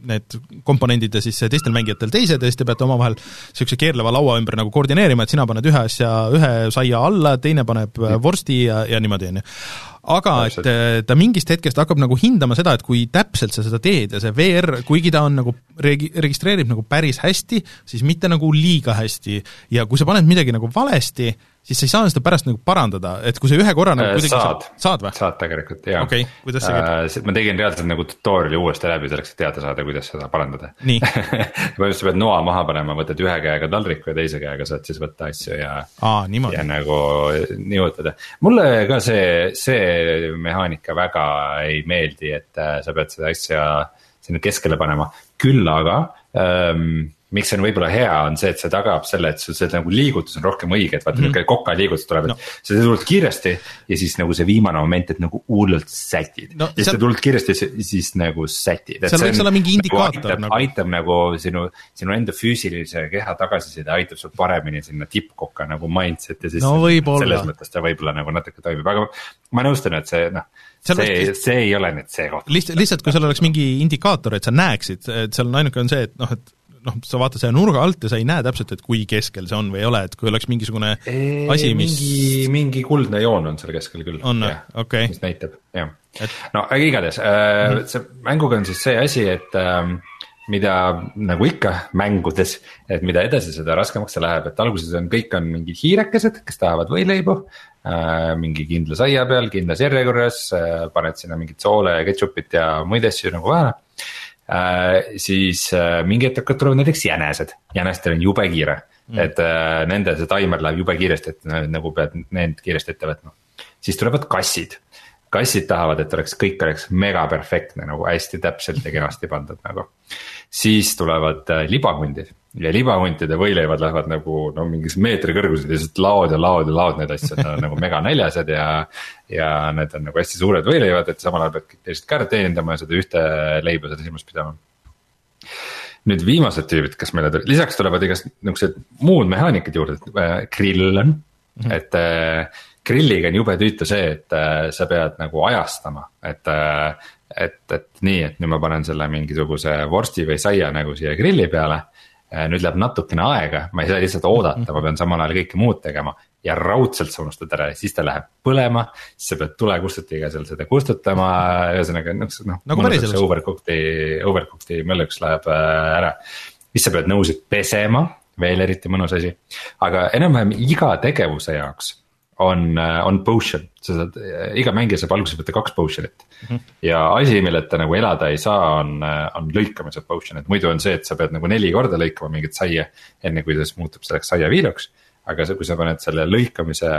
need komponendid ja siis teistel mängijatel teised ja siis te peate omavahel niisuguse keerleva laua ümber nagu koordineerima, et sina paned ühe asja ühe saia alla, teine paneb vorsti ja, ja niimoodi, on ju aga et äh, ta mingist hetkest hakkab nagu hindama seda, et kui täpselt sa seda teed ja see VR, kuigi ta on nagu regi-, registreerib nagu päris hästi, siis mitte nagu liiga hästi. Ja kui sa paned midagi nagu valesti, siis sa ei saa seda pärast nagu parandada, et kui sa ühe korra nagu äh, kuidagi saad, saad või? saad tegelikult, jaa. okei okay,, kuidas see käib uh,? ma tegin reaalselt nagu tutorial'i uuesti läbi selleks, et teada saada, kuidas seda parandada. põhimõtteliselt sa pead noa maha panema, võtad ühe käega taldriku ja teise käega saad siis võtta asju ja ja nagu nihutada. mulle ka see, see mehaanika väga ei meeldi, et äh, sa pead seda asja sinna keskele panema, küll aga ähm, miks see on võib-olla hea, on see, et see tagab selle, et sul see nagu liigutus on rohkem õige, et vaata mm -hmm. nihuke koka liigutus tuleb no., et sa tuled kiiresti. ja siis nagu see viimane moment, et nagu hullult sätid no, ja siis sa tuled kiiresti, siis nagu sätid. seal võiks olla mingi indikaator nagu. Nagu. aitab nagu sinu, sinu enda füüsilise keha tagasiside, aitab sul paremini sinna tippkokka nagu mindset'i sisse no,. selles mõttes ta võib-olla nagu natuke toimib, aga ma nõustun, et see noh see, võiks... see ei ole nüüd see koht. lihtsalt, lihtsalt kui seal oleks mingi indikaator, et sa näeksid, et seal on ainuke on see, et noh, et noh, sa vaatad selle nurga alt ja sa ei näe täpselt, et kui keskel see on või ei ole, et kui oleks mingisugune eee, asi, mis mingi, mingi kuldne joon on seal keskel küll. on või, okei mis näitab, jah et.... no aga igatahes äh,, see mänguga on siis see asi, et äh, mida nagu ikka mängudes, et mida edasi, seda raskemaks see läheb, et alguses on, kõik on mingid hiirekesed, kes tahavad võileibu äh,. mingi kindla saia peal, kindlas järjekorras äh,, paned sinna mingit soole ja ketšupit ja muid asju nagu vahele. Siis äh, mingi hetk tulema näiteks jänesed, jänestel on jube kiire mm., et äh, nende see taimer läheb jube kiiresti, et nagu pead need kiiresti ette võtma. siis tulevad kassid, kassid tahavad, et oleks, kõik oleks mega perfektne nagu hästi täpselt ja kenasti pandud nagu. siis tulevad äh, libahundid ja libahuntide võileivad lähevad nagu no mingis meetri kõrgused ja lihtsalt laod ja laod ja laod neid asju, nad on nagu mega näljased ja. ja need on nagu hästi suured võileivad, et samal ajal pead teised ka ära teenindama ja seda ühte leiba seda silmas pidama. nüüd viimased tüübid, kes meile tulid, lisaks tulevad igast niuksed muud mehaanikad juurde, äh, grill on mm, -hmm. et äh, grilliga on jube tüütu see, et äh, sa pead nagu ajastama, et äh,. et, et nii, et nüüd ma panen selle mingisuguse vorsti või saia nagu siia grilli peale Äh, nüüd läheb natukene aega, ma ei saa lihtsalt oodata, ma pean samal ajal kõike muud tegema. ja raudselt sa unustad ära ja siis ta läheb põlema, siis sa pead tulekustutiga seal seda kustutama, ühesõnaga noh, noh. nagu päriselus. Overcooked'i, overcooked'i mölluks läheb äh, ära. siis sa pead nõusid pesema, veel eriti mõnus asi, aga enam-vähem iga tegevuse jaoks on, on potion, sa saad, iga mängija saab alguses võtta kaks potion'it mm. -hmm. ja asi, milleta nagu elada ei saa, on, on lõikamise potion, et muidu on see, et sa pead nagu neli korda lõikama mingit saia. enne kui ta siis muutub selleks saiaviiluks. aga see, kui sa paned selle lõikamise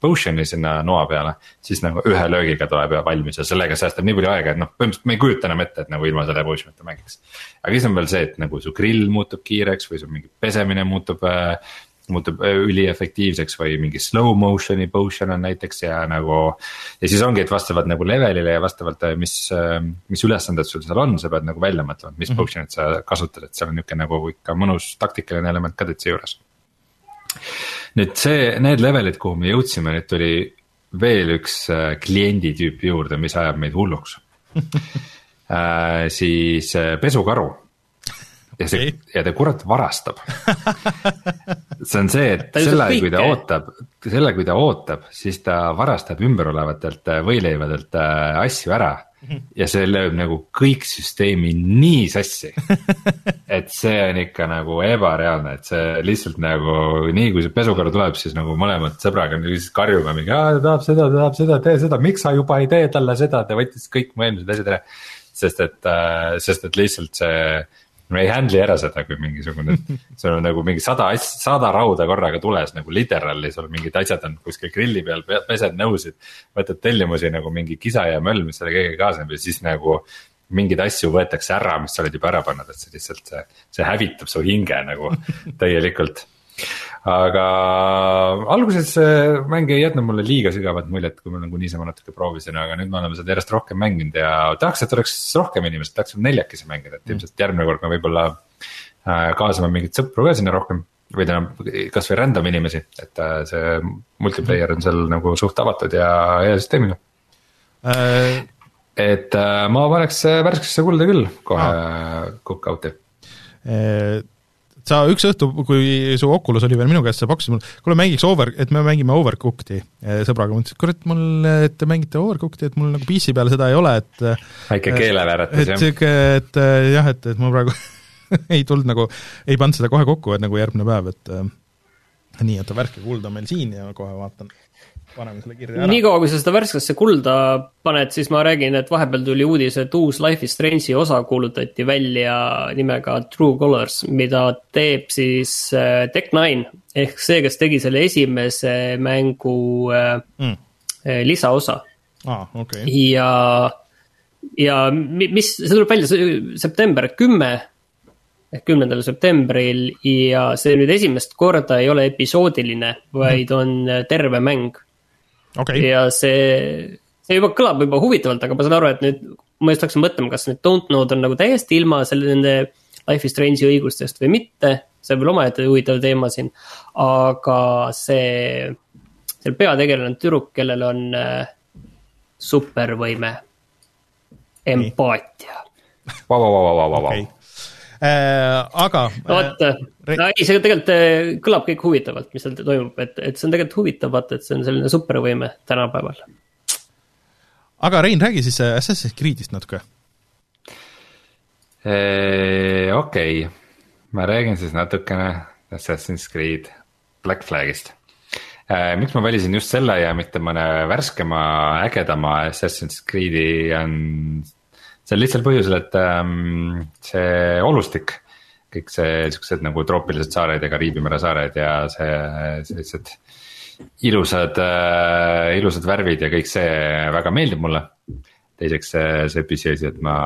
potion'i sinna noa peale, siis nagu ühe löögiga tuleb ja valmis ja sellega säästab nii palju aega, et noh, põhimõtteliselt ma ei kujuta enam ette, et nagu ilma selle potion'ita mängiks. aga siis on veel see, et nagu su grill muutub kiireks või su mingi pesemine muutub äh, muutub äh, üliefektiivseks või mingi slow motion'i potion on näiteks ja nagu. ja siis ongi, et vastavalt nagu levelile ja vastavalt, äh, mis, äh, mis ülesanded sul seal on, sa pead nagu välja mõtlema, mis mm -hmm. potion'it sa kasutad, et seal on nihuke nagu ikka mõnus taktikaline element ka täitsa juures nüüd see, need levelid, kuhu me jõudsime, nüüd tuli veel üks kliendi tüüp juurde, mis ajab meid hulluks siis pesukaru ja see okay. ja ta kurat varastab see on see, et selle, kui ta ootab, selle, kui ta ootab, siis ta varastab ümberolevatelt äh, võileivadelt äh, asju ära. ja see lööb nagu kõik süsteemi nii sassi. et see on ikka nagu ebareaalne, et see lihtsalt nagu nii kui see pesukaru tuleb, siis nagu mõlemad sõbraga lihtsalt karjume mingi, ta tahab seda, ta tahab seda, tee seda, miks sa juba ei tee talle seda, ta võttis kõik mu eelmised asjad ära. sest et, äh, sest et lihtsalt see me ei handle'i ära seda, kui mingisugune, sul on nagu mingi sada asja, sada rauda korraga tules nagu literally, sul mingid asjad on kuskil grilli peal, pesed nõusid. võtad tellimusi nagu mingi kisa ja möll, mis selle kõigega kaasneb ja siis nagu mingeid asju võetakse ära, mis sa oled juba ära pannud, et see lihtsalt see, see hävitab su hinge nagu täielikult aga alguses see mäng ei jätnud mulle liiga sügavat muljet, kui ma nagu niisama natuke proovisin, aga nüüd me oleme seda järjest rohkem mänginud ja tahaks, et oleks rohkem inimesi, tahaks neljakesi mängida, et ilmselt järgmine kord me võib-olla äh, kaasame mingeid sõpru ka sinna rohkem. või tähendab, kasvõi random inimesi, et äh, see multiplayer on seal nagu suht avatud ja hea süsteemiga äh.... et äh, ma paneks värskesse kulda küll kohe ah. cook out'i äh sa üks õhtu, kui su Oculus oli veel minu käes, sa pakkusid mulle, kuule mängiks over, et me mängime Overcooked'i eh, sõbraga, ma ütlesin, et kurat, mul, et te mängite Overcooked'i, et mul nagu PC peal seda ei ole, et väike keelevääratus, jah? et sihuke, et jah, et, et mul praegu ei tulnud nagu, ei pannud seda kohe kokku, et nagu järgmine päev, et nii, et värske kuld on meil siin ja kohe vaatan paneme selle kirja ära. niikaua, kui sa seda värskesse kulda paned, siis ma räägin, et vahepeal tuli uudis, et uus Life is Strange'i osa kuulutati välja nimega True Colors, mida teeb siis äh, Tech9 ehk see, kes tegi selle esimese mängu äh, mm. Äh, lisaosa ah,. Okay. ja, ja mis, see tuleb välja september kümme ehk kümnendal septembril ja see nüüd esimest korda ei ole episoodiline, vaid mm. on terve mäng okay.. ja see, see juba kõlab juba huvitavalt, aga ma saan aru, et nüüd ma just hakkasin mõtlema, kas need don't know'd on nagu täiesti ilma selle, nende Life is Strange'i õigustest või mitte. see on veel omaette huvitav teema siin, aga see, seal peategelane on tüdruk, kellel on äh, supervõime, empaatia. Vau, vau, vau, vau, vau, vau aga. vot äh,, no ei, see tegelikult äh, kõlab kõik huvitavalt, mis seal toimub, et, et see on tegelikult huvitav vaata, et see on selline supervõime tänapäeval. aga Rein, räägi siis äh, Assassin's Creed'ist natuke. okei okay., ma räägin siis natukene Assassin's Creed Black Flagist miks ma valisin just selle ja mitte mõne värskema, ägedama Assassin's Creed'i on sel lihtsal põhjusel, et ähm, see olustik, kõik see siuksed nagu troopilised saared ja Kariibi mere saared ja see, sellised ilusad äh,, ilusad värvid ja kõik see väga meeldib mulle. teiseks see, see püsiasi, et ma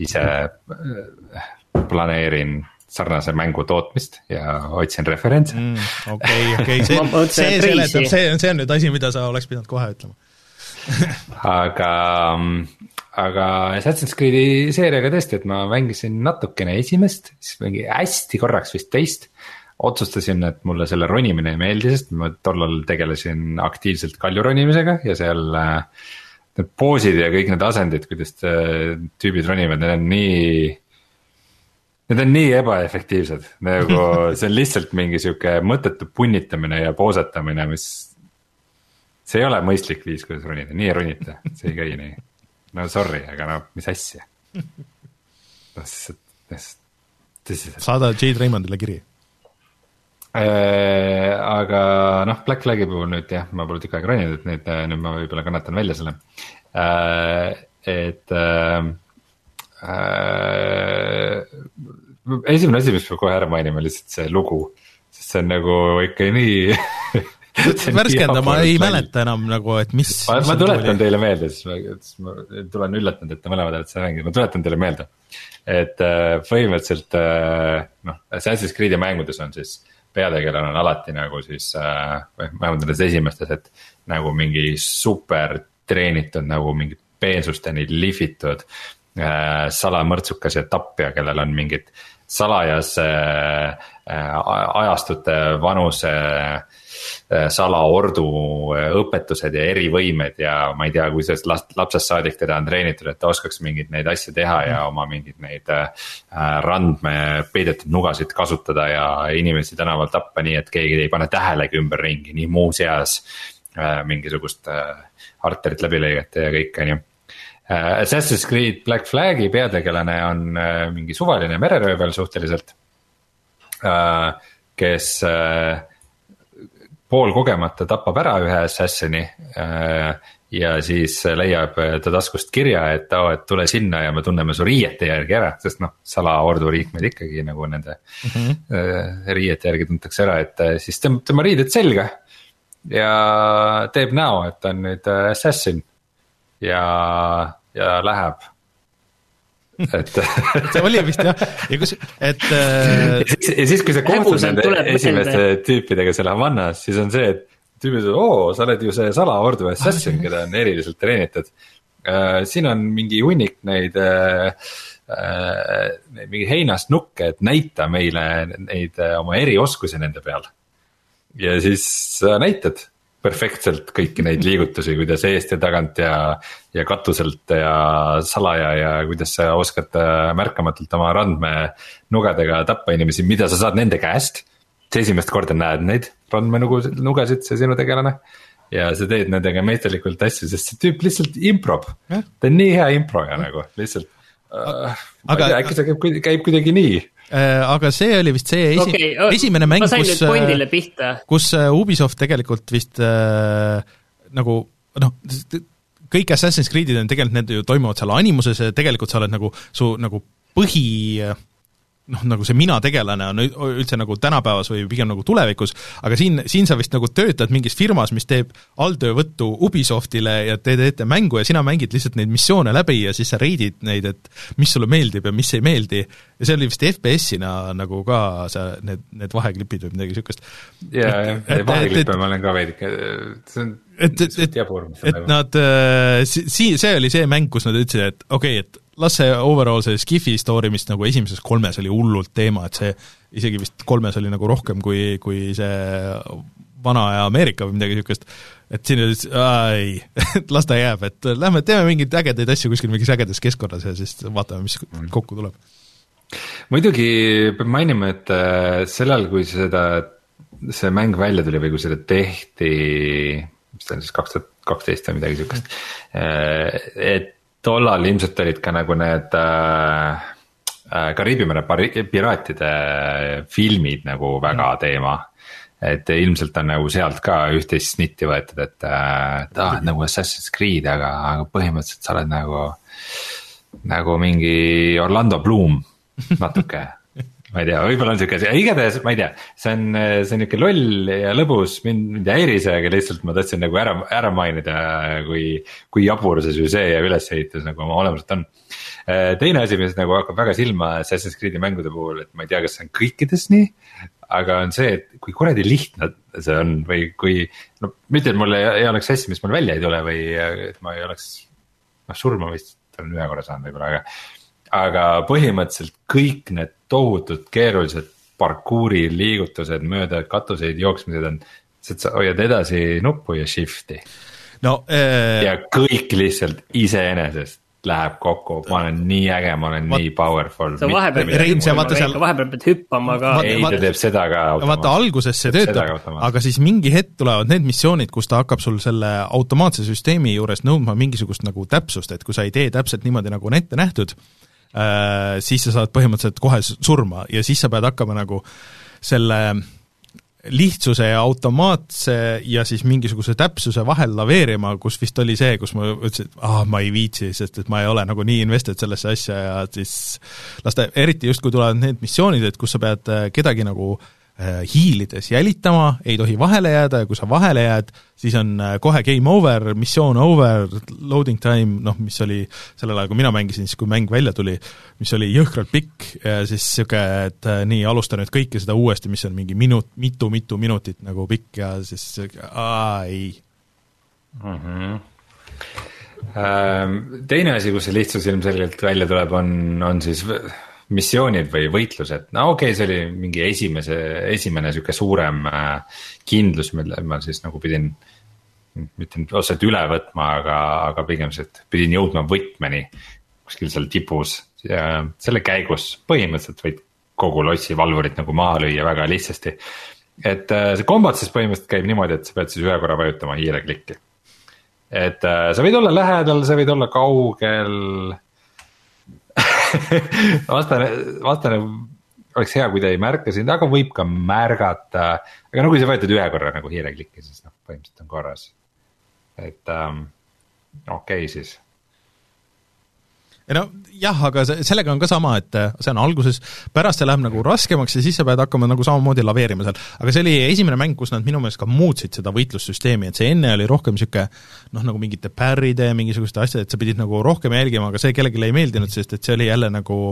ise äh, planeerin sarnase mängu tootmist ja otsin referentse mm,. okei, okei, see, see seletab, see on, see on nüüd asi, mida sa oleks pidanud kohe ütlema aga aga Assassin's Creed'i seeriaga tõesti, et ma mängisin natukene esimest, siis mingi hästi korraks vist teist. otsustasin, et mulle selle ronimine ei meeldi, sest ma tollal tegelesin aktiivselt kalju ronimisega ja seal äh, need poosid ja kõik need asendid, kuidas äh, tüübid ronivad, need on nii. Need on nii ebaefektiivsed, nagu see on lihtsalt mingi sihuke mõttetu punnitamine ja poosetamine, mis. see ei ole mõistlik viis, kuidas ronida, nii ei ronita, see ei käi nii no sorry, aga no mis asja. noh, tõsiselt. saada Jade Raymondile kiri äh,. aga noh, Black Flag'i puhul nüüd jah, ma pole tükk aega roninud, et nüüd, äh, nüüd ma võib-olla kannatan välja selle äh,. et äh, äh, esimene asi, mis peab kohe ära mainima, lihtsalt see lugu, sest see on nagu ikka nii värskenda, ma ei mäleta enam nagu, et mis. ma, ma tuletan teile meelde, siis ma, siis ma tulen üllatanud, et te mõlemad olete seda mänginud, ma tuletan teile meelde. et äh, põhimõtteliselt äh, noh, Assassin's Creed'i mängudes on siis peategelane on alati nagu siis äh,, või vähemalt nendes esimestes, et nagu mingi super treenitud nagu mingi peensusteni lihvitud salamõrtsukas ja tapja, kellel on mingid salajase ajastute vanuse äh, salaordu õpetused ja erivõimed ja ma ei tea, kui sellest lapsest saadik teda on treenitud, et ta oskaks mingeid neid asju teha ja mm. oma mingeid neid randme peidetud nugasid kasutada ja inimesi tänaval tappa, nii et keegi ei pane tähelegi ümberringi, nii muuseas mingisugust arterit läbi lõigata ja kõik, on ju Äh, Assassin's Creed Black Flag'i peategelane on äh, mingi suvaline mereröövel suhteliselt. Äh, kes poolkogemata tapab ära ühe assassini. ja siis leiab ta taskust kirja, et oo, et tule sinna ja me tunneme su riiete järgi ära, sest noh, salaordu liikmed ikkagi nagu nende mm -hmm. riiete järgi tuntakse ära, et siis tõmbab tema riided selga. ja teeb näo, et ta on nüüd assassin ja, ja läheb et see oli vist jah, ja kus, et äh.... ja siis, kui sa kohtud nende esimeste tüüpidega seal Havannas, siis on see, et tüübid ütlevad, oo, sa oled ju see salaordu assassin, keda on eriliselt treenitud äh,. siin on mingi hunnik neid äh, äh, mingi heinast nukke, et näita meile neid äh, oma erioskusi nende peal. ja siis sa näitad perfektselt kõiki neid liigutusi, kuidas eest ja tagant ja, ja katuselt ja salaja ja kuidas sa oskad äh, märkamatult oma randmenugadega tappa inimesi, mida sa saad nende käest. sa esimest korda näed neid randmenugu, nugasid, see sinu tegelane. ja sa teed nendega meisterlikult asju, sest see tüüp lihtsalt improb, ta on nii hea improja nagu lihtsalt ma ei tea, äkki see käib, käib kuidagi nii Äh, aga see oli vist see esi- okay,, esimene mäng, kus, äh, kus äh, Ubisoft tegelikult vist äh, nagu noh, kõik Assassin's Creed'id on tegelikult, need ju toimuvad seal animuses ja tegelikult sa oled nagu, su nagu põhi äh, noh, nagu see mina tegelane on üldse nagu tänapäevas või pigem nagu tulevikus, aga siin, siin sa vist nagu töötad mingis firmas, mis teeb alltöövõttu Ubisoftile ja te teete mängu ja sina mängid lihtsalt neid missioone läbi ja siis sa reidid neid, et mis sulle meeldib ja mis ei meeldi. ja see oli vist FPS-ina nagu ka see, need, need vaheklipid või midagi niisugust. jaa, jah, vaheklippe ma olen ka veidike, see on et, et, et, et nad, äh, si-, see oli see mäng, kus nad ütlesid, et okei okay,, et las see overall see Skifi story, mis nagu esimeses kolmes oli hullult teema, et see isegi vist kolmes oli nagu rohkem kui, kui see vana aja Ameerika või midagi niisugust, et siin oli ei, et las ta jääb, et lähme teeme mingeid ägedaid asju kuskil mingis ägedas keskkonnas ja siis vaatame, mis mm. kokku tuleb. muidugi peab mainima, et äh, sellal, kui seda, see mäng välja tuli või kui seda tehti, ta on siis kaks tuhat kaksteist või midagi niisugust, äh, et tollal ilmselt olid ka nagu need äh, äh Kariibi mere piraatide filmid nagu väga mm. teema. et ilmselt on nagu sealt ka üht-teist snitti võetud, et äh, ta on nagu Assassin's Creed, aga, aga põhimõtteliselt sa oled nagu. nagu mingi Orlando Bloom natuke ma ei tea, võib-olla on sihuke igatahes ma ei tea, see on, see on nihuke loll ja lõbus, mind, mind ei häiri see, aga lihtsalt ma tahtsin nagu ära, ära mainida, kui, kui jabur see süžee ja ülesehitus nagu oma olemuselt on. teine asi, mis nagu hakkab väga silma Assassin's Creed'i mängude puhul, et ma ei tea, kas see on kõikides nii. aga on see, et kui kuradi lihtne see on või kui, no mitte, et mul ei, ei oleks asja, mis mul välja ei tule või et ma ei oleks, noh surma vist olen ühe korra saanud võib-olla, aga aga põhimõtteliselt kõik need tohutult keerulised parkuuri liigutused mööda katuseid jooksmised on, lihtsalt sa hoiad edasi nuppu ja shift'i. no äh.... ja kõik lihtsalt iseenesest läheb kokku, ma olen nii äge, ma olen ma... nii powerful. sa vahepeal pead hüppama, seal... vahepeal pead hüppama ka. ei, ta teeb seda ka. vaata alguses see töötab, aga siis mingi hetk tulevad need missioonid, kus ta hakkab sul selle automaatse süsteemi juures nõudma mingisugust nagu täpsust, et kui sa ei tee täpselt niimoodi, nagu on ette nähtud, Äh, siis sa saad põhimõtteliselt kohe surma ja siis sa pead hakkama nagu selle lihtsuse ja automaatse ja siis mingisuguse täpsuse vahel laveerima, kus vist oli see, kus ma ütlesin, et aa, ma ei viitsi, sest et ma ei ole nagu nii invested sellesse asja ja siis las ta, eriti just, kui tulevad need missioonid, et kus sa pead äh, kedagi nagu äh, Äh, hiilides jälitama, ei tohi vahele jääda ja kui sa vahele jääd, siis on äh, kohe game over, missioon over, loading time, noh, mis oli sellel ajal, kui mina mängisin, siis kui mäng välja tuli, mis oli jõhkralt pikk ja siis niisugune, et äh, nii, alusta nüüd kõike seda uuesti, mis on mingi minut, mitu-mitu minutit nagu pikk ja siis aa, ei mm. -hmm teine asi, kus see lihtsus ilmselgelt välja tuleb, on, on siis missioonid või võitlused, no okei okay,, see oli mingi esimese, esimene sihuke suurem äh, kindlus, mille ma siis nagu pidin. mitte nüüd otseselt üle võtma, aga, aga pigem see, et pidin jõudma võtmeni kuskil seal tipus ja selle käigus põhimõtteliselt võid kogu lossi valvurit nagu maha lüüa väga lihtsasti. et äh, see kombat siis põhimõtteliselt käib niimoodi, et sa pead siis ühe korra vajutama hiireklikki. et äh, sa võid olla lähedal, sa võid olla kaugel vastane, vastane oleks hea, kui ta ei märka sind, aga võib ka märgata. aga no kui sa vajutad ühe korra nagu hiireklikki, siis noh, põhimõtteliselt on korras. et ähm, okei okay, siis no jah, aga see, sellega on ka sama, et äh, see on alguses, pärast see läheb nagu raskemaks ja siis sa pead hakkama nagu samamoodi laveerima seal. aga see oli esimene mäng, kus nad minu meelest ka muutsid seda võitlussüsteemi, et see enne oli rohkem niisugune noh, nagu mingite pärride, mingisuguste asjade, et sa pidid nagu rohkem jälgima, aga see kellelegi ei meeldinud, sest et see oli jälle nagu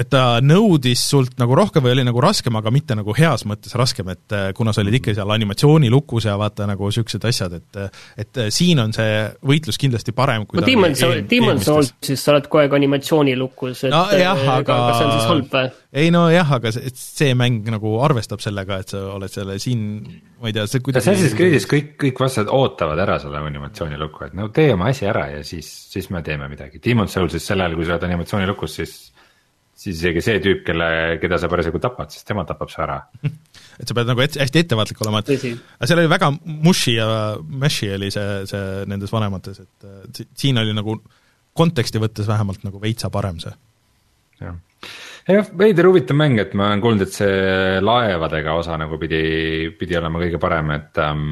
et ta nõudis sult nagu rohkem või oli nagu raskem, aga mitte nagu heas mõttes raskem, et äh, kuna sa olid ikka seal animatsioonilukus ja vaata nagu niisugused asjad, et et äh, siin on see võitlus kindlasti parem, kui no Demon Soul, Demon Souls, siis sa oled kogu aeg animatsioonilukus, et no, jah, äh, aga kas see on siis halb või? ei no jah, aga see, see mäng nagu arvestab sellega, et sa oled selle siin, ma ei tea, see kuidagi Assassin's Creed'is kõik, kõik vastased ootavad ära selle animatsioonilukku, et no tee oma asi ära ja siis, siis me teeme midagi. Demon Soulsis sel ajal, kui sa oled animatsioonilukus, siis siis isegi see tüüp, kelle, keda sa parasjagu tapad, siis tema tapab su ära et sa pead nagu et, hästi ettevaatlik olema, et aga seal oli väga mushi ja meshi oli see, see nendes vanemates, et siin oli nagu konteksti võttes vähemalt nagu veitsa parem see. jah, jah, veider huvitav mäng, et ma olen kuulnud, et see laevadega osa nagu pidi, pidi olema kõige parem, et ähm,.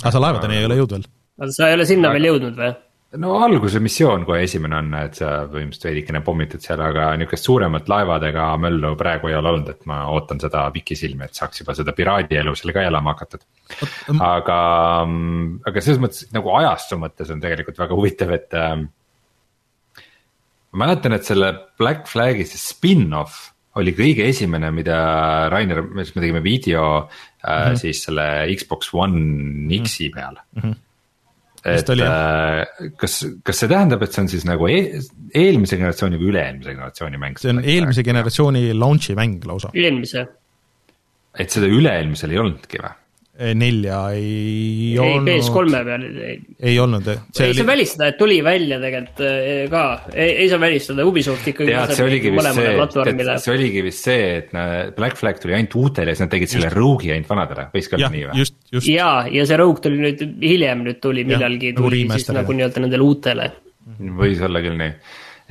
aga sa laevadeni ei ole jõudnud veel? sa ei ole sinna aga... veel jõudnud või? No alguse missioon kohe esimene on, et sa põhimõtteliselt veidikene pommitad seal, aga niukest suuremat laevadega möllu praegu ei ole olnud, et ma ootan seda pikisilmi, et saaks juba seda piraadielu seal ka elama hakatud. aga, aga selles mõttes nagu ajastu mõttes on tegelikult väga huvitav, et ähm,. ma mäletan, et selle Black Flag'i see spin-off oli kõige esimene, mida Rainer, me tegime video äh, mm -hmm. siis selle Xbox One X-i peal mm. -hmm et oli, äh, kas, kas see tähendab, et see on siis nagu e eelmise generatsiooni või üle-eelmise generatsiooni mäng? see on eelmise generatsiooni launch'i mäng lausa. eelmise. et seda üle-eelmisel ei olnudki või? Nelja ei, ei olnud. PS3-e peal ei. ei olnud, see ei oli... saa välistada, et tuli välja tegelikult eh, ka, ei saa välistada, Ubisoft ikkagi. tead, see oligi vist see, see oligi vist see, et Black Flag tuli ainult uutele ja siis nad tegid selle Rogue'i ainult vanadele, võis ka olla nii või? just, just. ja, ja see Rogue tuli nüüd hiljem nüüd tuli millalgi, tuli siis nagu nii-öelda nendele uutele. võis olla küll nii,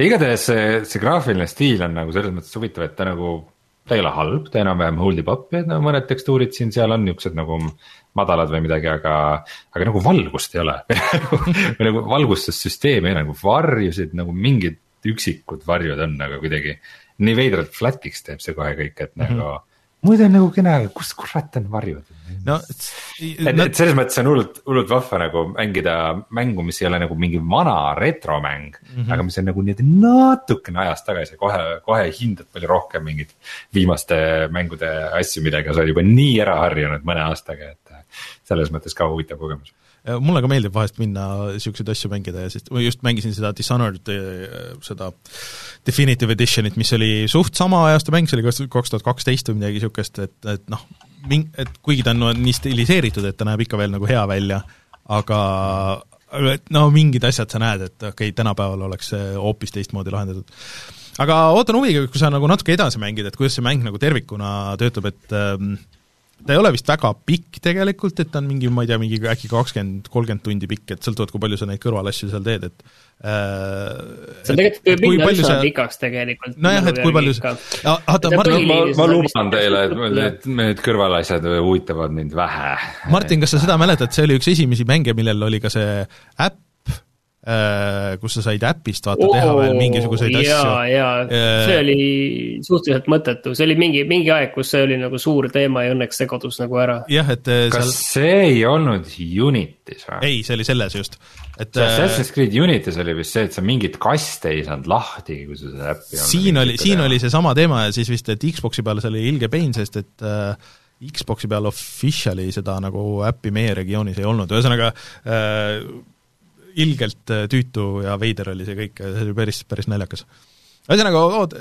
igatahes see, see graafiline stiil on nagu selles mõttes huvitav, et ta nagu ta ei ole halb, ta enam-vähem hold ib up'i, et no mõned tekstuurid siin-seal on niuksed nagu madalad või midagi, aga, aga nagu valgust ei ole või nagu valgustussüsteemi ei ole, nagu varjusid nagu mingid üksikud varjud on, aga kuidagi nii veidralt flat'iks teeb see kohe kõik, et mm -hmm. nagu muidu on nagu kena, aga kus kurat on varjud? no et, et selles mõttes on hullult, hullult vahva nagu mängida mängu, mis ei ole nagu mingi vana retromäng mm. -hmm. aga mis on nagu nii-öelda natukene ajas tagasi, kohe, kohe hindad palju rohkem mingeid viimaste mängude asju, millega sa oled juba nii ära harjunud mõne aastaga, et selles mõttes ka huvitav kogemus mulle ka meeldib vahest minna niisuguseid asju mängida ja siis, ma just mängisin seda Dishonored, äh, seda Definitive Editionit, mis oli suht sama ajastu mäng, see oli kas kaks tuhat kaksteist või midagi niisugust, et, et noh, ming-, et kuigi ta on nii stiliseeritud, et ta näeb ikka veel nagu hea välja, aga no mingid asjad sa näed, et okei okay,, tänapäeval oleks see hoopis teistmoodi lahendatud. aga ootan huviga, kui sa nagu natuke edasi mängid, et kuidas see mäng nagu tervikuna töötab, et ähm, ta ei ole vist väga pikk tegelikult, et ta on mingi, ma ei tea, mingi äkki kakskümmend, kolmkümmend tundi pikk, et sõltuvalt, kui palju sa neid kõrvalasju seal teed, et äh, see on tegelikult võib minna üsna see... pikaks tegelikult. nojah, et kui palju see, oota, Martin ma, ma luban teile, et need, need kõrvalasjad huvitavad mind vähe. Martin, kas sa seda mäletad, see oli üks esimesi mänge, millel oli ka see äpp, kus sa said äpist vaata oh, teha veel mingisuguseid ja, asju. ja, ja see oli suhteliselt mõttetu, see oli mingi, mingi aeg, kus see oli nagu suur teema ja õnneks see kadus nagu ära. jah, et äh, kas seal... see ei olnud Unity's või? ei, see oli selles just, et. Äh, Assassin's Creed Unity's oli vist see, et sa mingit kaste ei saanud lahti, kui sa seda äppi siin oli, siin teha. oli seesama teema ja siis vist, et Xbox'i peal see oli ilge pain, sest et äh, Xbox'i peal official'i seda nagu äppi meie regioonis ei olnud, ühesõnaga äh, ilgelt äh, tüütu ja veider oli see kõik, see oli päris, päris naljakas. ühesõnaga, oot-,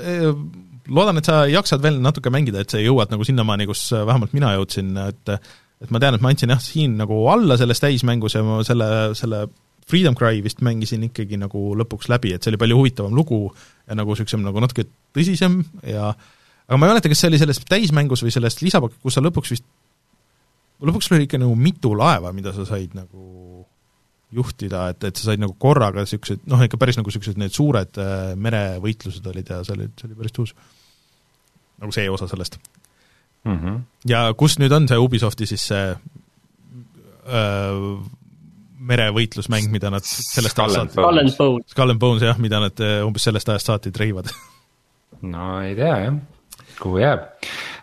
loodan, et sa jaksad veel natuke mängida, et sa jõuad nagu sinnamaani, kus vähemalt mina jõudsin, et et ma tean, et ma andsin jah, siin nagu alla selles täismängus ja ma selle, selle Freedom Cry vist mängisin ikkagi nagu lõpuks läbi, et see oli palju huvitavam lugu ja nagu niisugusem nagu natuke tõsisem ja aga ma ei mäleta, kas see oli selles täismängus või selles lisapakk, kus sa lõpuks vist, lõpuks oli ikka nagu mitu laeva, mida sa said nagu juhtida, et, et sa said nagu korraga niisugused noh, ikka päris nagu niisugused need suured äh, merevõitlused olid ja see oli, see oli päris tuus. nagu see osa sellest mm. -hmm. ja kus nüüd on see Ubisofti siis see öö, merevõitlusmäng, mida nad sellest Skull ajast and saati, Skull and Bones. Skull and Bones jah, mida nad öö, umbes sellest ajast saati treivad no ei tea jah, kuhu jääb.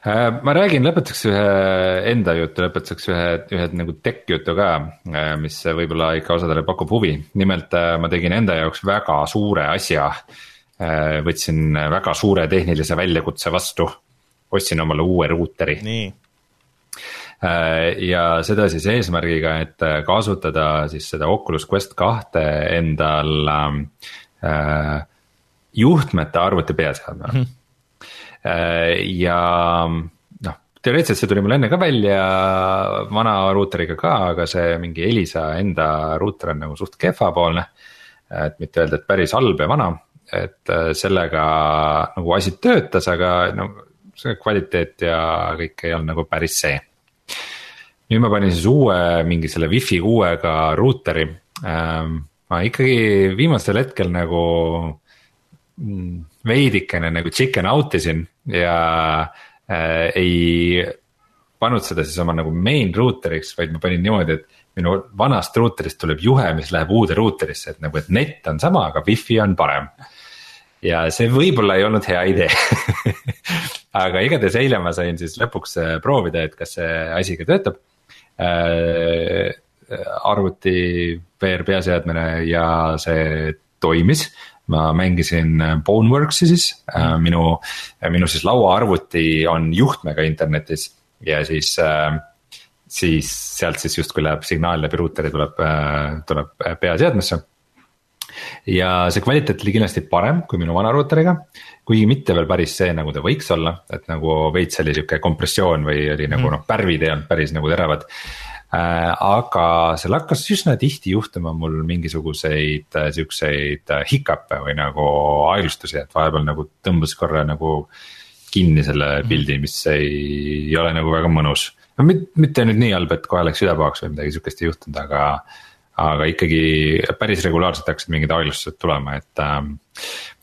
Ma räägin lõpetuseks ühe enda jutu, lõpetuseks ühe, ühe nagu tech jutu ka, mis võib-olla ikka osadele pakub huvi. nimelt äh, ma tegin enda jaoks väga suure asja. võtsin väga suure tehnilise väljakutse vastu, ostsin omale uue ruuteri Äh, ja seda siis eesmärgiga, et äh, kasutada siis seda Oculus Quest kahte endal ähm, äh, juhtmete arvuti peaseadmena mm. -hmm. Ja noh, teoreetiliselt see tuli mul enne ka välja vana ruuteriga ka, aga see mingi Elisa enda ruuter on nagu suht kehvapoolne. et mitte öelda, et päris halb ja vana, et äh, sellega nagu asi töötas, aga no see kvaliteet ja kõik ei olnud nagu päris see nüüd ma panin siis uue mingi selle wifi kuuega ruuteri ähm,. ma ikkagi viimasel hetkel nagu mm, veidikene nagu chicken out isin ja äh, ei pannud seda siis oma nagu main ruuteriks, vaid ma panin niimoodi, et minu vanast ruuterist tuleb juhe, mis läheb uude ruuterisse, et nagu, et net on sama, aga wifi on parem. ja see võib-olla ei olnud hea idee aga igatahes eile ma sain siis lõpuks äh, proovida, et kas see asi ka töötab äh,. arvuti VR peaseadmene ja see toimis ma mängisin Boneworksi siis äh,, minu, minu siis lauaarvuti on juhtmega internetis ja siis äh, siis sealt siis justkui läheb signaal läbi ruuteri tuleb, tuleb peaseadmesse. ja see kvaliteet oli kindlasti parem kui minu vana ruuteriga, kuigi mitte veel päris see, nagu ta võiks olla, et nagu veits oli sihuke kompressioon või oli nagu noh, pärvid ei olnud päris nagu teravad äh,. Aga seal hakkas üsna tihti juhtuma mul mingisuguseid äh, siukseid äh, hicup'e või nagu aeglustusi, et vahepeal nagu tõmbas korra nagu kinni selle pildi, mis ei, ei ole nagu väga mõnus. No mitte, nüüd nii halb, et kohe läks südapahaks või midagi sihukest ei juhtunud, aga, aga ikkagi päris regulaarselt hakkasid mingid aeglustused tulema, et ähm,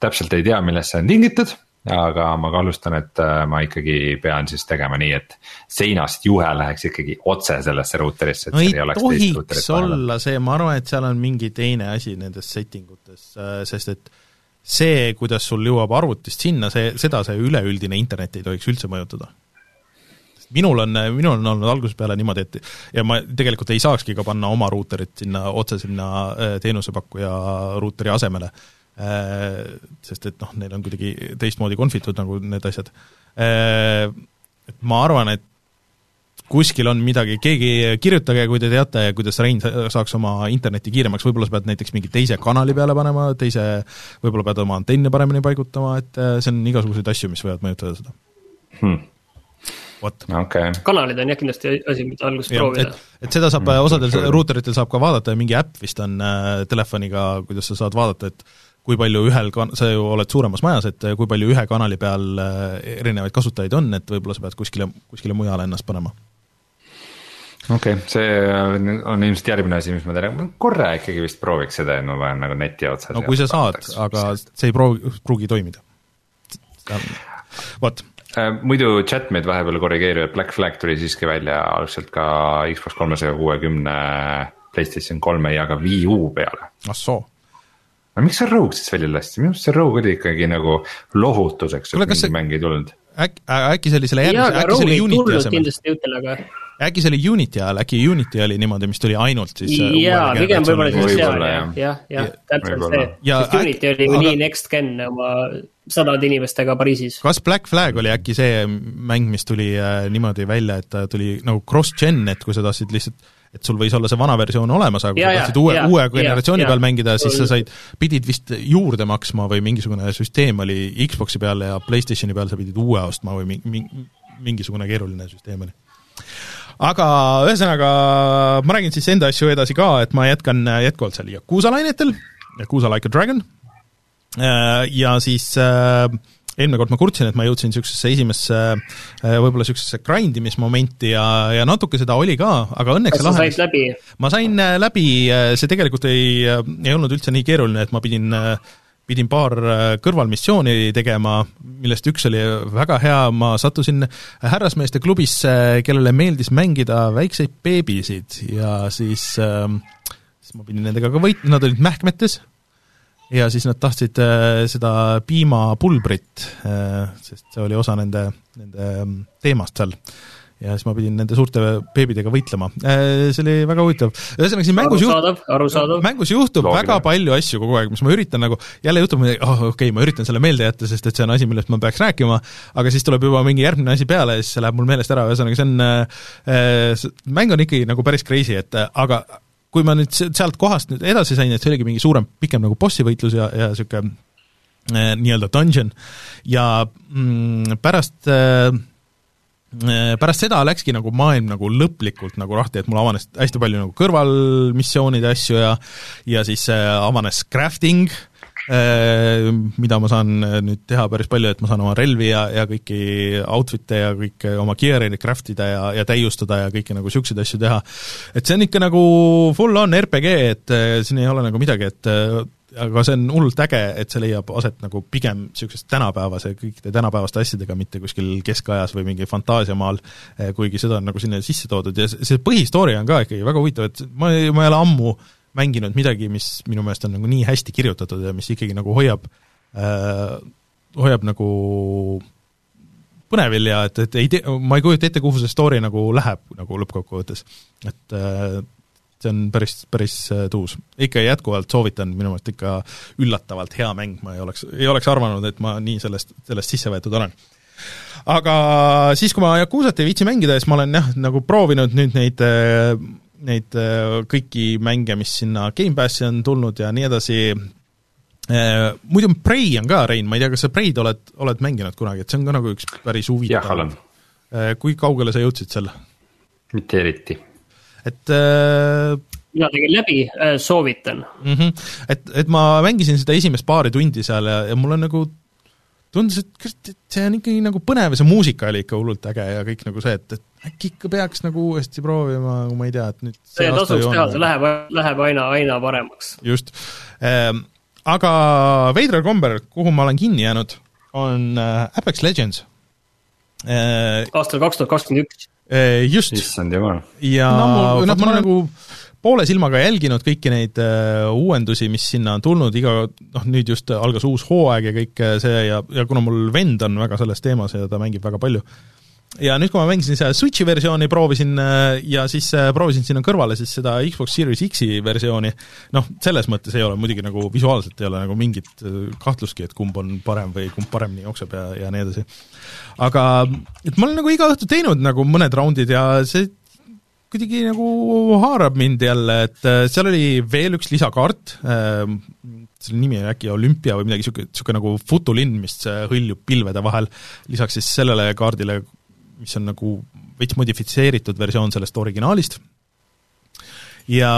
täpselt ei tea, millest see on tingitud aga ma kahtlustan, et äh, ma ikkagi pean siis tegema nii, et seinast juhe läheks ikkagi otse sellesse ruuterisse, et no ei tohiks olla see, ma arvan, et seal on mingi teine asi nendes setting utes, sest et see, kuidas sul jõuab arvutist sinna, see, seda see üleüldine internet ei tohiks üldse mõjutada. Minul on, minul on olnud algusest peale niimoodi, et ja ma tegelikult ei saakski ka panna oma ruuterit sinna otse sinna äh, teenusepakkuja ruuteri asemele, sest et noh, neil on kuidagi teistmoodi konfitud nagu need asjad. Et ma arvan, et kuskil on midagi, keegi kirjutage, kui te teate, kuidas Rein sa- saaks oma internetti kiiremaks, võib-olla sa pead näiteks mingi teise kanali peale panema, teise, võib-olla pead oma antenne paremini paigutama, et äh, see on igasuguseid asju, mis võivad mõjutada seda. Hmm. vot. okei, kanalid on jah kindlasti asi, mida alguses proovida et, seda saab Mm, osadel sorry. ruuteritel saab ka vaadata ja mingi äpp vist on äh, telefoniga, kuidas sa saad vaadata, et kui palju ühel kan-, sa ju oled suuremas majas, et kui palju ühe kanali peal äh, erinevaid kasutajaid on, et võib-olla sa pead kuskile, kuskile mujale ennast panema. okei, see on, ilmselt järgmine asi, mis ma teen, korra ikkagi vist prooviks seda, et ma panen nagu neti otsa. no kui sa saad, aga see ei proovi, pruugi toimida. vot, Äh, muidu chatmeid vahepeal korrigeerivad, Black Flag tuli siiski välja algselt ka Xbox kolmesaja kuuekümne, PlayStation kolme ja ka Wii U peale. ah soo. Aga miks see Rogue siis välja lasti, minu arust see Rogue oli ikkagi nagu lohutuseks, et mingi see- mäng ei tulnud. äkki, äkki see oli selle järgmise, aga äkki see oli Unity asemel, aga äkki see oli Unity ajal, äkki Unity oli niimoodi, mis tuli ainult siis äh, jaa, pigem võib-olla siis seal jah, jah, jah Ja-, täpselt see. Ja sest Unity oli ju nii next gen oma sadade inimestega Pariisis. kas Black Flag oli äkki see mäng, mis tuli äh, niimoodi välja, et ta tuli nagu cross-gen, et kui sa tahtsid lihtsalt et sul võis olla see vana versioon olemas, aga kui Ja, sa ja, tahtsid uue, ja, uue ja, generatsiooni ja. peal mängida, siis sa said, pidid vist juurde maksma või mingisugune süsteem oli Xbox'i peal ja PlayStationi peal sa pidid uue ostma või mingi, mingi, mingisugune keeruline süsteem oli aga ühesõnaga, ma räägin siis enda asju edasi ka, et ma jätkan jätkuvalt seal Yakuusa lainetel, Yakuusa Like a Dragon, ja siis äh, eelmine kord ma kurtsin, et ma jõudsin niisugusesse esimesse äh, võib-olla niisugusesse grindimismomenti ja, ja natuke seda oli ka, aga õnneks kas sa said läbi? ma sain äh, läbi, see tegelikult ei, ei olnud üldse nii keeruline, et ma pidin, pidin paar äh, kõrvalmissiooni tegema, millest üks oli väga hea, ma sattusin härrasmeeste klubisse, kellele meeldis mängida väikseid beebisid ja siis, siis ma pidin nendega ka võit-, nad olid mähkmetes ja siis nad tahtsid äh, seda piimapulbrit äh,, sest see oli osa nende, nende mm, teemast seal ja siis ma pidin nende suurte beebidega võitlema. see oli väga huvitav. ühesõnaga siin mängus arusaadav, arusaadav. mängus juhtub Loogiline. väga palju asju kogu aeg, mis ma üritan nagu, jälle juhtub midagi, oh okei okay,, ma üritan selle meelde jätta, sest et see on asi, millest ma peaks rääkima, aga siis tuleb juba mingi järgmine asi peale ja siis see läheb mul meelest ära, ühesõnaga see on äh,, mäng on ikkagi nagu päris crazy, et äh, aga kui ma nüüd se- sealt kohast nüüd edasi sain, et see oligi mingi suurem, pikem nagu bossi võitlus ja, ja niisugune äh, nii-öelda dungeon. Ja mm, pärast äh, pärast seda läkski nagu maailm nagu lõplikult nagu lahti, et mul avanes hästi palju nagu kõrvalmissioonide asju ja ja siis äh, avanes crafting äh,, mida ma saan äh, nüüd teha päris palju, et ma saan oma relvi ja, ja kõiki outfit'e ja kõike oma gear'i craft ida ja, ja täiustada ja kõiki nagu niisuguseid asju teha. et see on ikka nagu full on RPG, et äh, siin ei ole nagu midagi, et äh, aga see on hullult äge, et see leiab aset nagu pigem niisuguses tänapäevase, kõikide tänapäevaste asjadega, mitte kuskil keskajas või mingi fantaasiamaal, kuigi seda on nagu sinna sisse toodud ja see põhistoori on ka ikkagi väga huvitav, et ma ei, ma ei ole ammu mänginud midagi, mis minu meelest on nagu nii hästi kirjutatud ja mis ikkagi nagu hoiab äh,, hoiab nagu põnevil ja et, et ei tea, ma ei kujuta ette, kuhu see story nagu läheb nagu lõppkokkuvõttes. et äh, see on päris, päris äh, tuus. ikka jätkuvalt soovitan, minu meelest ikka üllatavalt hea mäng, ma ei oleks, ei oleks arvanud, et ma nii sellest, sellest sisse võetud olen aga siis, kui ma Yakuzat ei viitsi mängida, siis ma olen jah, nagu proovinud nüüd neid äh, neid äh, kõiki mänge, mis sinna Gamepassi on tulnud ja nii edasi, muidu Prey on ka, Rein, ma ei tea, kas sa Prey'd oled, oled mänginud kunagi, et see on ka nagu üks päris huvitav jah, olen, kui kaugele sa jõudsid seal? mitte eriti. et äh, mina tegin läbi, soovitan. mm. -hmm. et, et ma mängisin seda esimest paari tundi seal ja, ja mul on nagu tundus, et see on ikkagi nagu põnev ja see muusika oli ikka hullult äge ja kõik nagu see, et, et äkki ikka peaks nagu uuesti proovima, ma ei tea, et nüüd see tasuks teha, see läheb, läheb aina, aina paremaks. just ehm,. aga veidral kombel, kuhu ma olen kinni jäänud, on äh, Apex Legends äh,. aastal kaks tuhat kakskümmend üks. just, issand jumal. ja No noh, ma olen nagu poole silmaga jälginud kõiki neid äh, uuendusi, mis sinna on tulnud, iga noh, nüüd just algas uus hooaeg ja kõik äh, see ja, ja kuna mul vend on väga selles teemas ja ta mängib väga palju, ja nüüd, kui ma mängisin seda Switchi versiooni, proovisin äh, ja siis äh, proovisin sinna kõrvale siis seda Xbox Series X-i versiooni, noh, selles mõttes ei ole muidugi nagu visuaalselt ei ole nagu mingit äh, kahtlustki, et kumb on parem või kumb paremini jookseb ja, ja nii edasi. aga et ma olen nagu iga õhtu teinud nagu mõned raundid ja see kuidagi nagu haarab mind jälle, et seal oli veel üks lisakaart äh,, selle nimi oli äkki Olümpia või midagi niisugune, niisugune nagu futulinn, mis hõljub pilvede vahel, lisaks siis sellele kaardile, mis on nagu veits modifitseeritud versioon sellest originaalist ja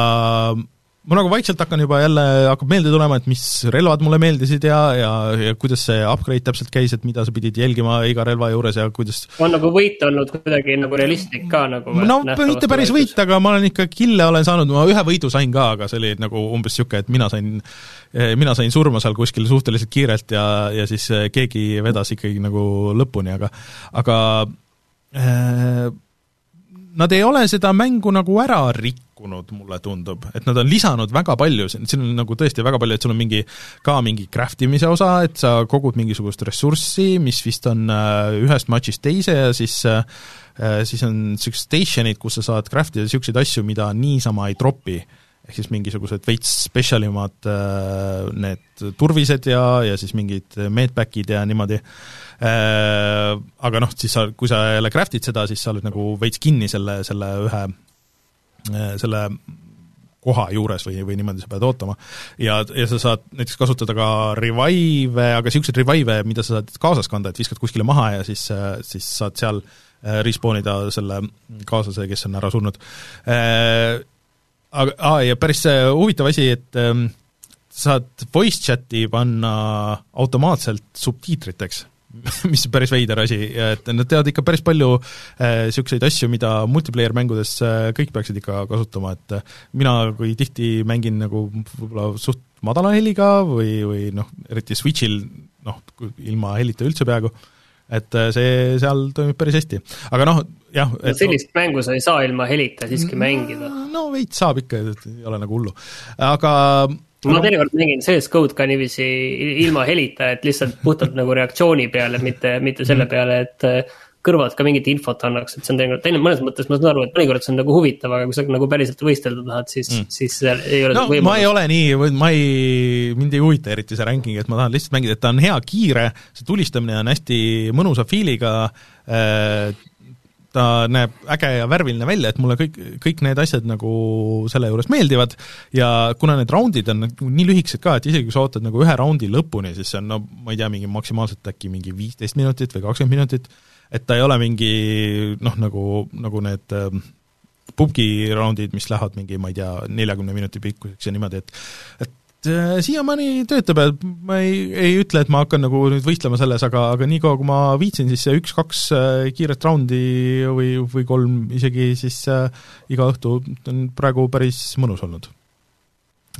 ma nagu vaikselt hakkan juba jälle, hakkab meelde tulema, et mis relvad mulle meeldisid ja, ja, ja kuidas see upgrade täpselt käis, et mida sa pidid jälgima iga relva juures ja kuidas on nagu võit olnud kuidagi nagu realistlik ka nagu. no mitte päris võit, aga ma olen ikka kille olen saanud, ma ühe võidu sain ka, aga see oli nagu umbes niisugune, et mina sain mina sain surma seal kuskil suhteliselt kiirelt ja, ja siis keegi vedas ikkagi nagu lõpuni, aga aga nad ei ole seda mängu nagu ära rikkunud, mulle tundub, et nad on lisanud väga palju, siin on nagu tõesti väga palju, et sul on mingi ka mingi craft imise osa, et sa kogud mingisugust ressurssi, mis vist on äh, ühest matšist teise ja siis äh, siis on niisugused station'id, kus sa saad craft ida niisuguseid asju, mida niisama ei tropi. Ehk siis mingisugused veits spetsialimad äh, need turvised ja, ja siis mingid medback'id ja niimoodi. äh,, aga noh, siis sa, kui sa jälle craft'id seda, siis sa oled nagu veits kinni selle, selle ühe selle koha juures või, või niimoodi sa pead ootama. ja, ja sa saad näiteks kasutada ka revive'e, aga niisuguseid revive'e, mida sa saad kaasas kanda, et viskad kuskile maha ja siis, siis saad seal äh, respawn ida selle kaaslase, kes on ära surnud. Äh, aga aa, ja päris äh, huvitav asi, et ähm, saad voice chat'i panna automaatselt subtiitriteks mis on päris veider asi, et nad teevad ikka päris palju niisuguseid äh, asju, mida multiplayer mängudes äh, kõik peaksid ikka kasutama, et äh, mina, kui tihti mängin nagu võib-olla suht madala heliga või, või noh, eriti Switchil noh, ilma helita üldse peaaegu, et äh, see seal toimib päris hästi, aga noh, jah et.... no sellist mängu sa ei saa ilma helita siiski mängida. no veits saab ikka, ei ole nagu hullu, aga ma teinekord mängin CS GO-d ka niiviisi ilma helita, et lihtsalt puhtalt nagu reaktsiooni peale, mitte, mitte selle mhm. peale, et äh, kõrvalt ka mingit infot annaks, et see on teinekord, teine mõnes mõttes ma saan aru, et mõnikord see on nagu huvitav, aga kui sa nagu päriselt võistelda tahad, siis mm., siis ei ole no, võimalus. ma ei ole nii, ma ei, mind ei huvita eriti see ranking, et ma tahan lihtsalt mängida, et ta on hea, kiire, see tulistamine on hästi mõnusa feel'iga äh,, ta näeb äge ja värviline välja, et mulle kõik, kõik need asjad nagu selle juures meeldivad. Ja kuna need raundid on nagu nii lühikesed ka, et isegi kui sa ootad nagu ühe raundi lõpuni, siis see on no ma ei tea, mingi maksimaalselt äkki mingi viisteist minutit või kakskümmend minutit, et ta ei ole mingi noh, nagu, nagu need äh, pubgi raundid, mis lähevad mingi, ma ei tea, neljakümne minuti pikkuseks ja niimoodi, et et siiamaani töötab ja ma ei, ei ütle, et ma hakkan nagu nüüd võistlema selles, aga, aga niikaua, kui ma viitsin, siis see üks-kaks äh, kiiret raundi või, või kolm isegi, siis äh, iga õhtu on praegu päris mõnus olnud.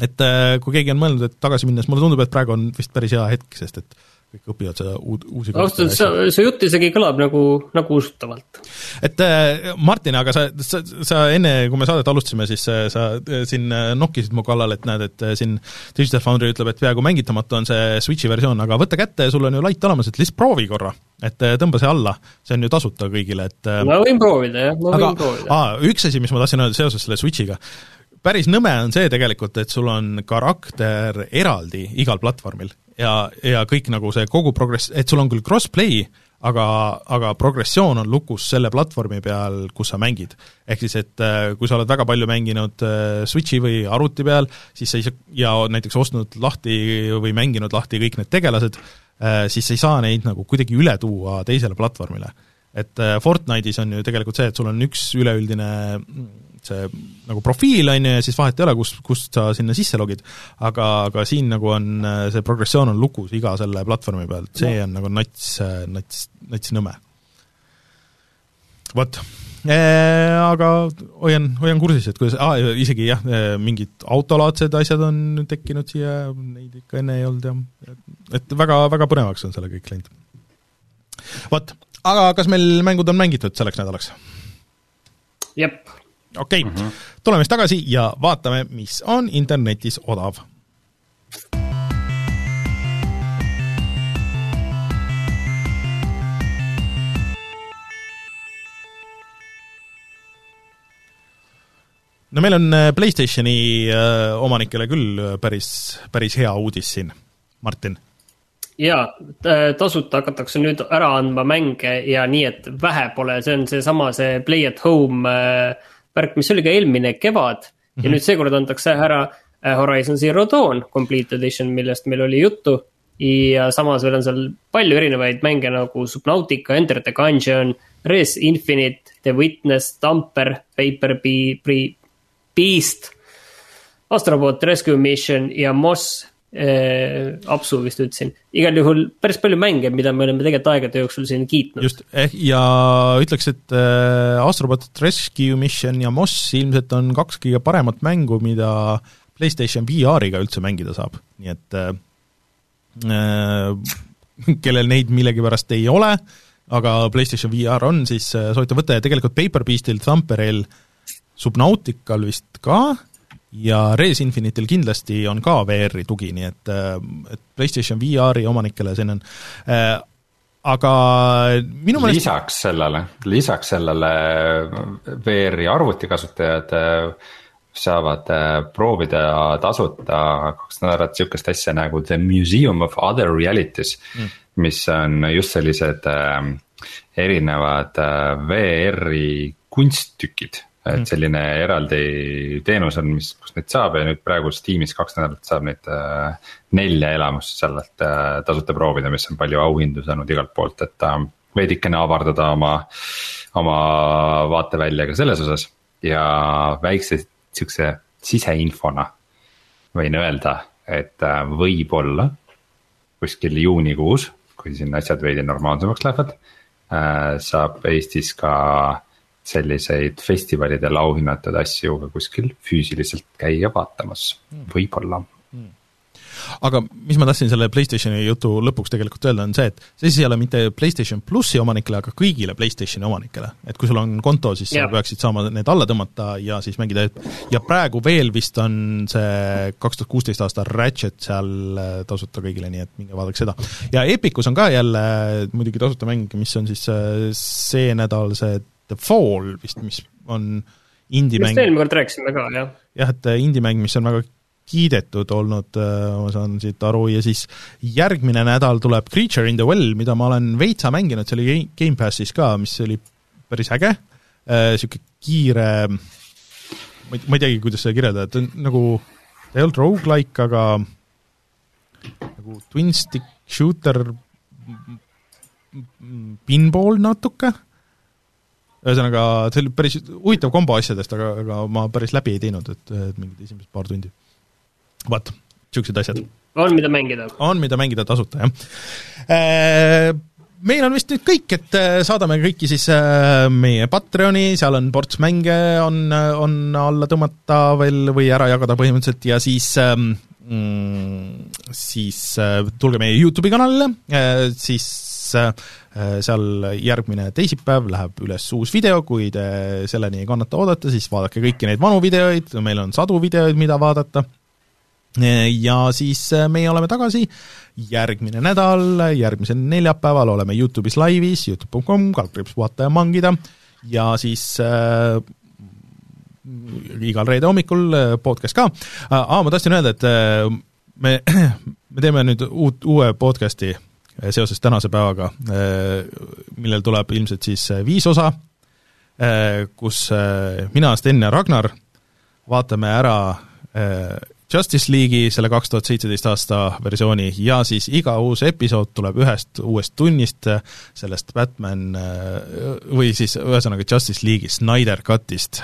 et äh, kui keegi on mõelnud, et tagasi minnes, mulle tundub, et praegu on vist päris hea hetk, sest et kõik õpivad seda uud, uusi ausalt öeldes see, see jutt isegi kõlab nagu, nagu usutavalt. et äh, Martin, aga sa, sa, sa enne, kui me saadet alustasime, siis äh, sa äh, siin nokkisid mu kallal, et näed, et siin Digital Foundry ütleb, et peaaegu mängitamatu on see Switchi versioon, aga võta kätte, sul on ju lait olemas, et lihtsalt proovi korra. et tõmba see alla, see on ju tasuta kõigile, et ma võin proovida, jah, ma aga, võin proovida. aa, üks asi, mis ma tahtsin öelda seoses selle Switchiga, päris nõme on see tegelikult, et sul on karakter eraldi igal platvormil ja, ja kõik nagu see kogu progress, et sul on küll cross-play, aga, aga progressioon on lukus selle platvormi peal, kus sa mängid. ehk siis, et äh, kui sa oled väga palju mänginud äh, Switchi või arvuti peal, siis sa ei saa, ja näiteks ostnud lahti või mänginud lahti kõik need tegelased, äh, siis sa ei saa neid nagu kuidagi üle tuua teisele platvormile. et Fortnite'is on ju tegelikult see, et sul on üks üleüldine see nagu profiil, on ju, ja siis vahet ei ole, kus, kust sa sinna sisse logid, aga, aga siin nagu on see progressioon on lukus iga selle platvormi peal, see on nagu nats, nats, nats nõme. vot. Aga hoian, hoian kursis, et kuidas ah,, isegi jah, mingid autolaadsed asjad on tekkinud siia, neid ikka enne ei olnud ja et väga, väga põnevaks on selle kõik läinud. vot, aga kas meil mängud on mängitud selleks nädalaks? jep okei okay. mm, -hmm. tuleme siis tagasi ja vaatame, mis on internetis odav. no meil on äh, PlayStationi äh, omanikele küll äh, päris, päris hea uudis siin, Martin jaa, tasuta hakatakse nüüd ära andma mänge ja nii, et vähe pole, see on seesama, see Play at Home äh, värk, mis oli ka eelmine kevad mm -hmm. ja mhm. nüüd seekord antakse ära äh, Horizon Zero Dawn Complete Edition, millest meil oli juttu. ja samas veel on seal palju erinevaid mänge nagu Subnautica, Enter the Gungeon, Res Infinite, The Witness, Tamper, Paper Be-, Beast. Astrobot Rescue Mission ja Moss apsu vist ütlesin, igal juhul päris palju mänge, mida me oleme tegelikult aegade jooksul siin kiitnud. just, eh, ja ütleks, et äh, Astrobot Rescue Mission ja Moss ilmselt on kaks kõige paremat mängu, mida PlayStation VR-iga üldse mängida saab, nii et äh, äh, kellel neid millegipärast ei ole, aga PlayStation VR on, siis äh, soovitan võtta ja tegelikult Paper Beastil, Thumperil, Subnautical vist ka, ja Res Infinitil kindlasti on ka VR-i tugi, nii et, äh, et PlayStation VR-i omanikele see on äh, aga minu meelest lisaks sellele, lisaks sellele VR-i arvutikasutajad äh, saavad proovida tasuta kaks nädalat sihukest asja nagu The Museum of Other Realities mm., mis on just sellised erinevad VR-i kunsttükid et selline eraldi teenus on, mis, kus neid saab ja nüüd praegu Steamis kaks nädalat saab neid äh, nelja elamust sealt äh, tasuta proovida, mis on palju auhindu saanud igalt poolt, et äh, veidikene avardada oma, oma vaatevälja ka selles osas. ja väikse sihukese siseinfona võin öelda, et äh, võib-olla kuskil juunikuus, kui siin asjad veidi normaalsemaks lähevad äh,, saab Eestis ka selliseid festivalidel auhinnatud asju ka kuskil füüsiliselt käia vaatamas, võib-olla. Aga mis ma tahtsin selle PlayStationi jutu lõpuks tegelikult öelda, on see, et see siis ei ole mitte PlayStation plussi omanikele, aga kõigile PlayStationi omanikele. et kui sul on konto, siis sa peaksid saama need alla tõmmata ja siis mängida, ja praegu veel vist on see kaks tuhat kuusteist aasta Ratchet seal äh, tasuta kõigile, nii et minge vaadake seda. ja Epicus on ka jälle muidugi tasuta mäng, mis on siis äh, see nädal see The Fall vist, mis on indie-mäng. just eelmine kord rääkisime ka, jah. jah, et äh, indie-mäng, mis on väga kiidetud olnud, äh, ma saan siit aru, ja siis järgmine nädal tuleb Creature in the Well, mida ma olen veitsa mänginud, see oli Gamepassis ka, mis oli päris äge, niisugune äh, kiire, ma ei, ma ei teagi, kuidas seda kirjeldada, ta on nagu, ta ei olnud rogu-like, aga nagu twin stick shooter pinball natuke, ühesõnaga, see oli päris huvitav kombo asjadest, aga, aga ma päris läbi ei teinud, et, et mingid esimesed paar tundi vot, niisugused asjad. on, mida mängida. on, mida mängida tasuta, jah äh, meil on vist nüüd kõik, et äh, saadame kõiki siis äh, meie Patreoni, seal on ports mänge, on, on alla tõmmata veel või ära jagada põhimõtteliselt ja siis ähm, mm, siis tulge meie Youtube'i kanalile, siis seal järgmine teisipäev läheb üles uus video, kui te selleni ei kannata oodata, siis vaadake kõiki neid vanu videoid, meil on sadu videoid, mida vaadata. Ja siis äh, meie oleme tagasi järgmine nädal, järgmisel neljapäeval oleme Youtube'is laivis, Youtube.com, kaldkriips vaata ja mangida, ja siis äh, igal reede hommikul äh, podcast ka. Äh,. Aa, ma tahtsin öelda, et äh, me, me teeme nüüd uut, uue podcasti. äh, seoses tänase päevaga, millel tuleb ilmselt siis viis osa, kus mina, Sten ja Ragnar vaatame ära Justice League'i, selle kaks tuhat seitseteist aasta versiooni ja siis iga uus episood tuleb ühest uuest tunnist, sellest Batman või siis ühesõnaga Justice League'i Snyder Cutist.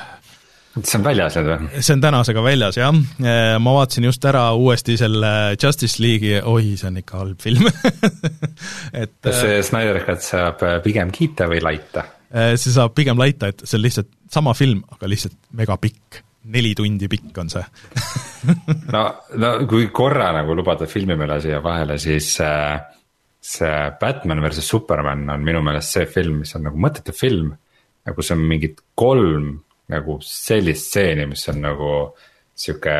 See on väljas nüüd või? see on tänasega väljas, jah. ma vaatasin just ära uuesti selle Justice League'i, oi, see on ikka halb film et kas see Snyder Cut saab pigem kiita või laita? see saab pigem laita, et see on lihtsalt sama film, aga lihtsalt megapikk neli tundi pikk on see no, no kui korra nagu lubada filmimeele siia vahele, siis äh, see Batman versus Superman on minu meelest see film, mis on nagu mõttetu film. nagu see on mingid kolm nagu sellist stseeni, mis on nagu sihuke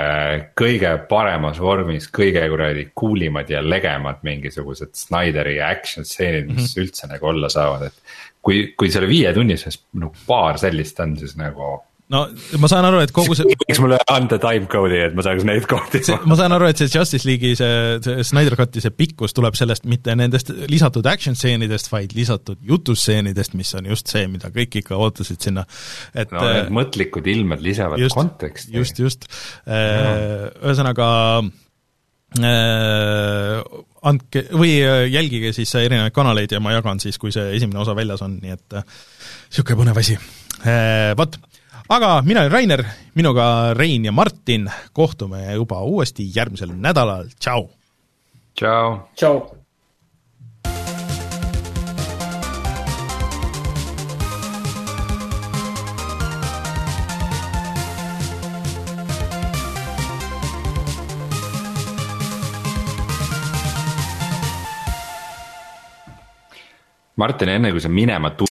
kõige paremas vormis, kõige kuradi cool imad ja legemad mingisugused Snyderi action stseenid, mis mm -hmm. üldse nagu olla saavad, et. kui, kui selle viie tunni sees nagu paar sellist on, siis nagu no ma saan aru, et kogu see võiks mulle anda timecode'i, et ma saaks neid kohti ma saan aru, et see Justice League'i see, see Snyder Cut'i see pikkus tuleb sellest mitte nendest lisatud action stseenidest, vaid lisatud jutustseenidest, mis on just see, mida kõik ikka ootasid sinna, et no need äh, mõtlikud ilmed lisavad just, konteksti. just, just, äh, ühesõnaga äh, andke või jälgige siis erinevaid kanaleid ja ma jagan siis, kui see esimene osa väljas on, nii et niisugune põnev asi. Vot aga mina olen Rainer, minuga Rein ja Martin, kohtume juba uuesti järgmisel nädalal, tšau! tšau! tšau! Martin, enne kui sa minema tuled,